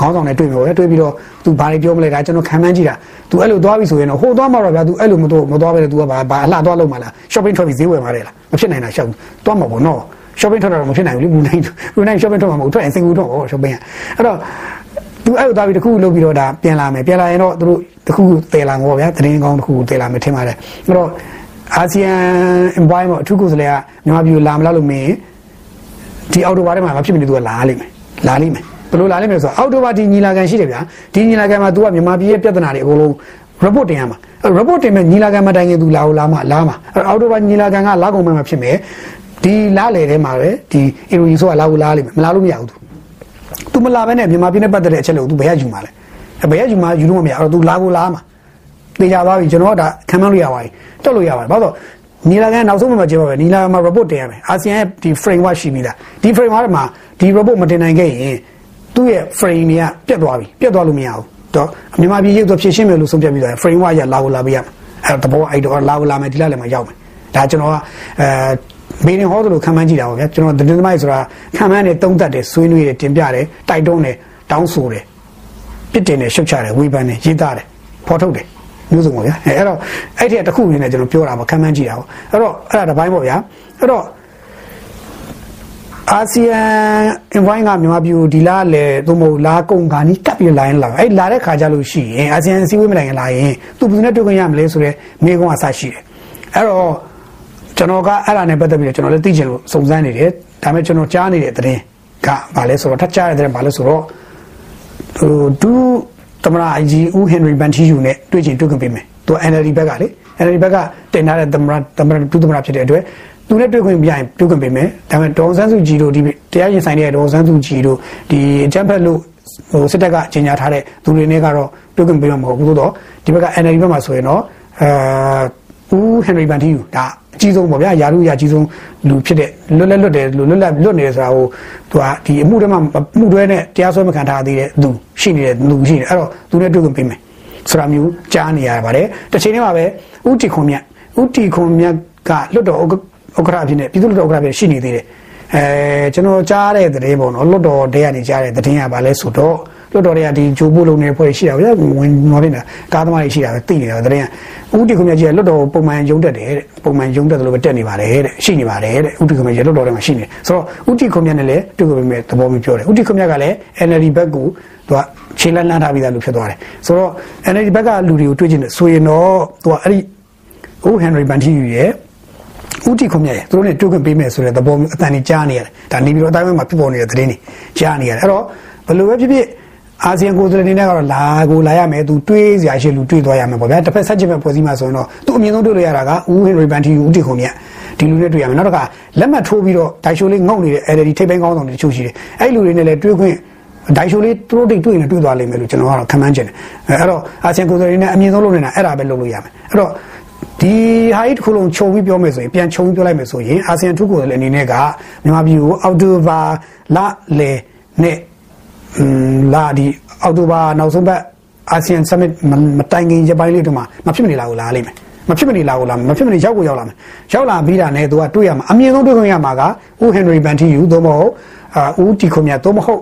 ခေါင်းဆောင်နဲ့တွေ့မယ်ပဲတွေ့ပြီးတော့ तू ဘာတွေပြောမလဲဒါကျွန်တော်ခံမှန်းကြည့်တာ तू အဲ့လိုသွားပြီဆိုရင်တော့ဟိုသွားမှာတော့ဗျာ तू အဲ့လိုမတော့မသွားပဲ तू ကဘာဘာအလှသွားလို့မလား shopping ထွက်ပြီးဈေးဝယ်มาတယ်လားမဖြစ်နိုင်တာရှောက်သွားမှာပေါ့နော် shopping ထွက်တော့မဖြစ်နိုင်ဘူးလေဘူးနိုင်ဘူးနိုင် shopping ထွက်မှာမဟုတ်ထွက်ရင်စင်ကူတော့ shopping ကအဲ့တော့ तू အဲ့လိုသွားပြီးတခုလုပ်ပြီးတော့ဒါပြန်လာမယ်ပြန်လာရင်တော့သူတို့တခုတည်လာမှာပေါ့ဗျာသတင်းကောင်းတခုတည်လာမယ်ထင်ပါတယ်အဲ့တော့အာဆီယံ environment အထူးကိုယ်စားလှယ်ကမြန်မာပြည်လာမလားလို့မင်း ဒီအော်တိုဘာထဲမှာမဖြစ်မနေသူကလာလိမ့်မယ်လာလိမ့်မယ်ဘယ်လိုလာလိမ့်မယ်ဆိုတော့အော်တိုဘာဒီညီလာခံရှိတယ်ဗျာဒီညီလာခံမှာ तू ကမြန်မာပြည်ရဲ့ပြဿနာတွေအကုန်လုံး report တင်ရမှာ report တင်မဲ့ညီလာခံမတိုင်ခင် तू လာကိုလာမှာလာမှာအော်တိုဘာညီလာခံကလာကုန်မှဖြစ်မယ်ဒီလာလေထဲမှာပဲဒီအင်ရီဆိုကလာကိုလာလိမ့်မယ်မလာလို့မရဘူး तू तू မလာဘဲနဲ့မြန်မာပြည်နဲ့ပတ်သက်တဲ့အချက်လို့ तू ဘယ်ရယူမှာလဲဘယ်ရယူမှာယူလို့မရအဲ့တော့ तू လာကိုလာမှာသိကြသွားပြီကျွန်တော်ကဒါခံမှန်းလို့ရပါပြီတက်လို့ရပါတယ်ဘာလို့ နီလာကန်နောက်ဆုံးမှကျေပါပဲနီလာကန်မှာ report တင်ရမယ်အာဆီယံရဲ့ဒီ framework ရှိပြီလားဒီ framework မှာဒီ report မတင်နိုင်ခဲ့ရင်သူ့ရဲ့ frame တွေကပြတ်သွားပြီပြတ်သွားလို့မရဘူးတော့မြန်မာပြည်ရုပ်တော့ဖြည့်ရှင်းမယ်လို့ဆုံးဖြတ်ပြီးသွားရင် framework ရလာကိုလာပေးရမယ်အဲ့တော့တဘောအဲ့တော့လာကိုလာမယ်ဒီလာလည်းမရောက်မယ်ဒါကျွန်တော်ကအဲဘေးရင်ဟောသလိုခံမှန်းကြည့်တာပါဗျာကျွန်တော်သတင်းသမားဆိုတာခံမှန်းနဲ့တုံးတက်တယ်ဆွေးနွေးတယ်တင်ပြတယ်တိုက်တွန်းတယ်တောင်းဆိုတယ်ပြစ်တင်တယ်ရှုတ်ချတယ်ဝေဖန်တယ်ရေးသားတယ်ဖော်ထုတ်တယ် မျိုးစုံပါဗျာအဲအဲ့တော့အဲ့ဒီတခုအနေနဲ့ကျွန်တော်ပြောတာပါခံမှန်းကြည့်တာပေါ့အဲ့တော့အဲ့ဒါတစ်ပိုင်းပေါ့ဗျာအဲ့တော့အာဆီယံ invite ကမြန်မာပြည်ကိုဒီလားလေသို့မဟုတ်လာကုန်ကနီးကပ်ပြီးလာရင်လာအဲ့လာတဲ့ခါကြလို့ရှိရင်အာဆီယံအစည်းအဝေးမတိုင်ခင်လာရင်သူဘယ်သူနဲ့တွေ့ခွင့်ရမလဲဆိုတော့မိကုန်းအဆရှိတယ်အဲ့တော့ကျွန်တော်ကအဲ့ဒါနဲ့ပတ်သက်ပြီးတော့ကျွန်တော်လည်းသိချင်လို့စုံစမ်းနေတယ်ဒါပေမဲ့ကျွန်တော်ကြားနေတဲ့သတင်းကဘာလဲဆိုတော့ထပ်ကြားတဲ့သတင်းဘာလဲဆိုတော့ဟိုဒူ သမရအကြီးဦးဟင်နရီဘန်တီယူနဲ့တွေ့ချင်တွေ့ခွင့်ပေးမယ်သူ NLD ဘက်ကလေ NLD ဘက်ကတင်ထားတဲ့သမရသမရဒူသမရဖြစ်တဲ့အတွက်သူနဲ့တွေ့ခွင့်ပြရင်တွေ့ခွင့်ပေးမယ်ဒါပေမဲ့ဒေါ်ဆန်းစုကြည်တို့ဒီတရားရင်ဆိုင်တဲ့ဒေါ်ဆန်းစုကြည်တို့ဒီအကြမ်းဖက်လို့ဟိုစစ်တပ်ကကြီးညာထားတဲ့သူတွေနဲ့ကတော့တွေ့ခွင့်ပေးမှာမဟုတ်ဘူးတော့ဒီဘက်က NLD ဘက်မှာဆိုရင်တော့အဲ ဦးဟင်နရီဘန်တီယူဒါအကြီးဆုံးပေါ့ဗျာယာရုယာကြီးဆုံးလူဖြစ်တဲ့လွတ်လပ်လွတ်တယ်လွတ်လပ်လွတ်နေတယ်ဆိုတာဟိုသူကဒီအမှုတွေမှာမှုတွေနဲ့တရားစွဲမခံထားသေးတဲ့သူရှိနေတဲ့လူရှိနေအဲ့တော့သူနဲ့တွေ့ခွင့်ပေးမယ်ဆိုတာမျိုးကြားနေရပါတယ်တစ်ချိန်တည်းမှာပဲဥတီခွန်မြတ်ဥတီခွန်မြတ်ကလွတ်တော်ဥက္ကဋ္ဌဖြစ်နေပြည်သူ့လွတ်တော်ဥက္ကဋ္ဌဖြစ်ရှိနေသေးတယ် အဲကျွန်တော်ကြားတဲ့သတင်းပေါ့နော်လွတ်တော်တဲကနေကြားတဲ့သတင်းကဘာလဲဆိုတော့လွတ်တော်တွေကဒီဂျိုးပို့လုံနေတဲ့ဖွဲ့ရှိတာဗျာဝင်မော်နေတာကားသမားတွေရှိတာပဲသိနေတာသတင်းကဥတီခွန်မြတ်ကြီးကလွတ်တော်ပုံမှန်ရုံးတက်တယ်တဲ့ပုံမှန်ရုံးတက်တယ်လို့ပဲတက်နေပါတယ်တဲ့ရှိနေပါတယ်တဲ့ဥတီခွန်မြတ်ကြီးလွတ်တော်ထဲမှာရှိနေဆိုတော့ဥတီခွန်မြတ်နဲ့လည်းတွေ့ကြပေမဲ့သဘောမျိုးပြောတယ်ဥတီခွန်မြတ်ကလည်း NLD ဘက်ကိုသူကခြေလက်လန်းထားပြီးသားလို့ဖြစ်သွားတယ်ဆိုတော့ NLD ဘက်ကလူတွေကိုတွေ့ချင်တယ်ဆိုရင်တော့သူကအဲ့ဒီဦးဟန်နရီဘန်တီယူရဲ့ ဦးတီခွန်မြတ်ရဲ့သူတို့နဲ့တွေ့ခွင့်ပေးမယ်ဆိုတဲ့သဘောမျိုးအတန်ကြီးကြားနေရတယ်ဒါနေပြီးတော့အတိုင်းမှာဖြစ်ပေါ်နေတဲ့သတင်းတွေကြားနေရတယ်အဲ့တော့ဘယ်လိုပဲဖြစ်ဖြစ်အာဆီယံကိုယ်စားလှယ်တွေနဲ့ကတော့လာကိုလာရမယ်သူတွေးစရာရှိလူတွေးသွားရမယ်ပေါ့ဗျာတစ်ဖက်ဆက်ချင်မဲ့ဖွဲ့စည်းမှာဆိုရင်တော့သူအမြင်ဆုံးတွေ့လို့ရတာကဦးဟင်ရီဘန်တီဦးတီခွန်မြတ်ဒီလူတွေတွေ့ရမယ်နောက်တစ်ခါလက်မှတ်ထိုးပြီးတော့ဒိုင်ရှိုလေးငုံနေတဲ့ LD ထိပ်ပိုင်းကောင်းဆောင်တွေတချို့ရှိတယ်အဲ့လူတွေနဲ့လည်းတွေ့ခွင့်ဒိုင်ရှိုလေးသူတို့တိတ်တွေ့ရင်တွေ့သွားလိမ့်မယ်လို့ကျွန်တော်ကတော့ခံမှန်းချင်တယ်အဲ့တော့အာဆီယံကိုယ်စားလှယ်တွေနဲ့အမြင်ဆုံးလုပ်နေတာအဲ့ဒါပဲလုပ်လို့ရမယ်အဲ့တော့ ဒီဟာကြီးတစ်ခုလုံးခြုံပြီးပြောမယ်ဆိုရင်ပြန်ခြုံပြီးပြောလိုက်မယ်ဆိုရင်အာဆီယံထုကိုယ်စားလှယ်အနေနဲ့ကမြန်မာပြည်ကိုအောက်တိုဘာလလေနဲ့လာဒီအောက်တိုဘာနောက်ဆုံးပတ်အာဆီယံ summit မတိုင်ခင်ရပိုင်းလေးတို့မှာမဖြစ်မနေလာကိုလာလိမ့်မယ်မဖြစ်မနေလာကိုလာမဖြစ်မနေရောက်ကိုရောက်လာမယ်ရောက်လာပြီးတာနဲ့သူကတွေ့ရမှာအမြင်ဆုံးတွေ့ခွင့်ရမှာကဦးဟင်နရီဘန်တီယူသို့မဟုတ်အာဦးတီခွန်မြတ်သို့မဟုတ်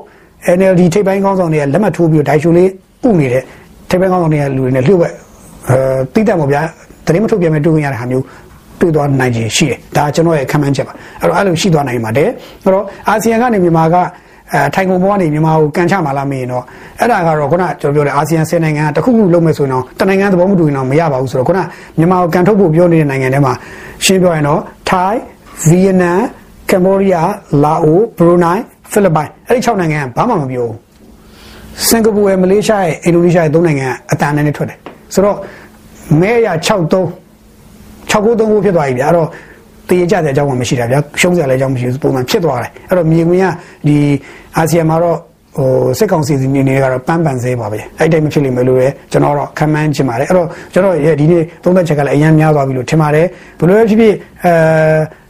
NLD ထိပ်ပိုင်းကောင်းဆောင်တွေကလက်မှတ်ထိုးပြီးဒိုင်ရှိုလေးဥနေတဲ့ထိပ်ပိုင်းကောင်းဆောင်တွေကလူတွေနဲ့လှုပ်ဝက်အဲတိတ်တယ်ပေါ့ဗျာ တရင်မထုတ်ပြန်မဲ့တွေ့ခွင့်ရတဲ့ဟာမျိုးတွေ့သွားနိုင်ခြင်းရှိတယ်ဒါကျွန်တော်ရဲ့ခံမှန်းချက်ပါအဲ့တော့အဲ့လိုရှိသွားနိုင်ပါတယ်အဲ့တော့အာဆီယံကနေမြန်မာကအဲထိုင်ကုန်ဘောကနေမြန်မာကိုကန်ချမှာလားမင်းတော့အဲ့ဒါကတော့ခုနကျွန်တော်ပြောတဲ့အာဆီယံ10နိုင်ငံတခုခုလုံးမဲ့ဆိုရင်တော့တနိုင်ငံသဘောမတူရင်တော့မရပါဘူးဆိုတော့ခုနမြန်မာကိုကန်ထုတ်ဖို့ပြောနေတဲ့နိုင်ငံတွေမှာရှင်းပြောရင်တော့ထိုင်းဗီယက်နမ်ကမ်ဘောဒီးယားလာအိုဘရူနိုင်းဖိလစ်ပိုင်အဲ့ဒီ6နိုင်ငံကဘာမှမပြောဘူးစင်ကာပူရဲ့မလေးရှားရဲ့အင်ဒိုနီးရှားရဲ့3နိုင်ငံအတန်နဲ့ထွက်တယ်ဆိုတော့ မဲရ63 693ကိုဖြစ်သွားပြီဗျာအဲ့တော့တည်ကြတဲ့အကြောင်းမှမရှိတာဗျာရှုံးစရာလည်းအကြောင်းမရှိဘူးပုံမှန်ဖြစ်သွားတယ်အဲ့တော့မြေဝင်ကဒီအာဆီယံမှာတော့ဟိုစစ်ကောင်စီစီနေနေကတော့ပန်းပန်သေးပါပဲအဲ့တိုင်းမဖြစ်လိမ့်မယ်လို့လည်းကျွန်တော်တော့ခံမှန်းချင်ပါတယ်အဲ့တော့ကျွန်တော်ရဲ့ဒီနေ့သုံးသက်ချက်ကလည်းအရင်များသွားပြီလို့ထင်ပါတယ်ဘယ်လိုပဲဖြစ်ဖြစ်အဲ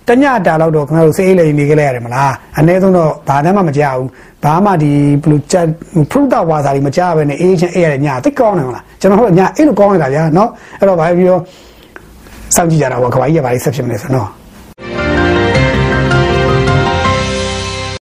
တညတာလောက်တော့ခင်ဗျားတို့စေးလေးနေကြလဲရတယ်မလားအနည်းဆုံးတော့ဘာမှမကြဘူးဘာမှဒီဘလူချက်ဖရုတာဝါစာတွေမကြဘဲနဲ့အေးချင်းအေးရတဲ့ညသိကောင်းတယ်မလားကျွန်တော်တို့ညအဲ့လိုကောင်းနေတာဗျာနော်အဲ့တော့ဘာပြောစောင့်ကြည့်ကြတာပေါ့ခဘာကြီးကဘာလေးဆက်ဖြစ်မလဲဆိုတော့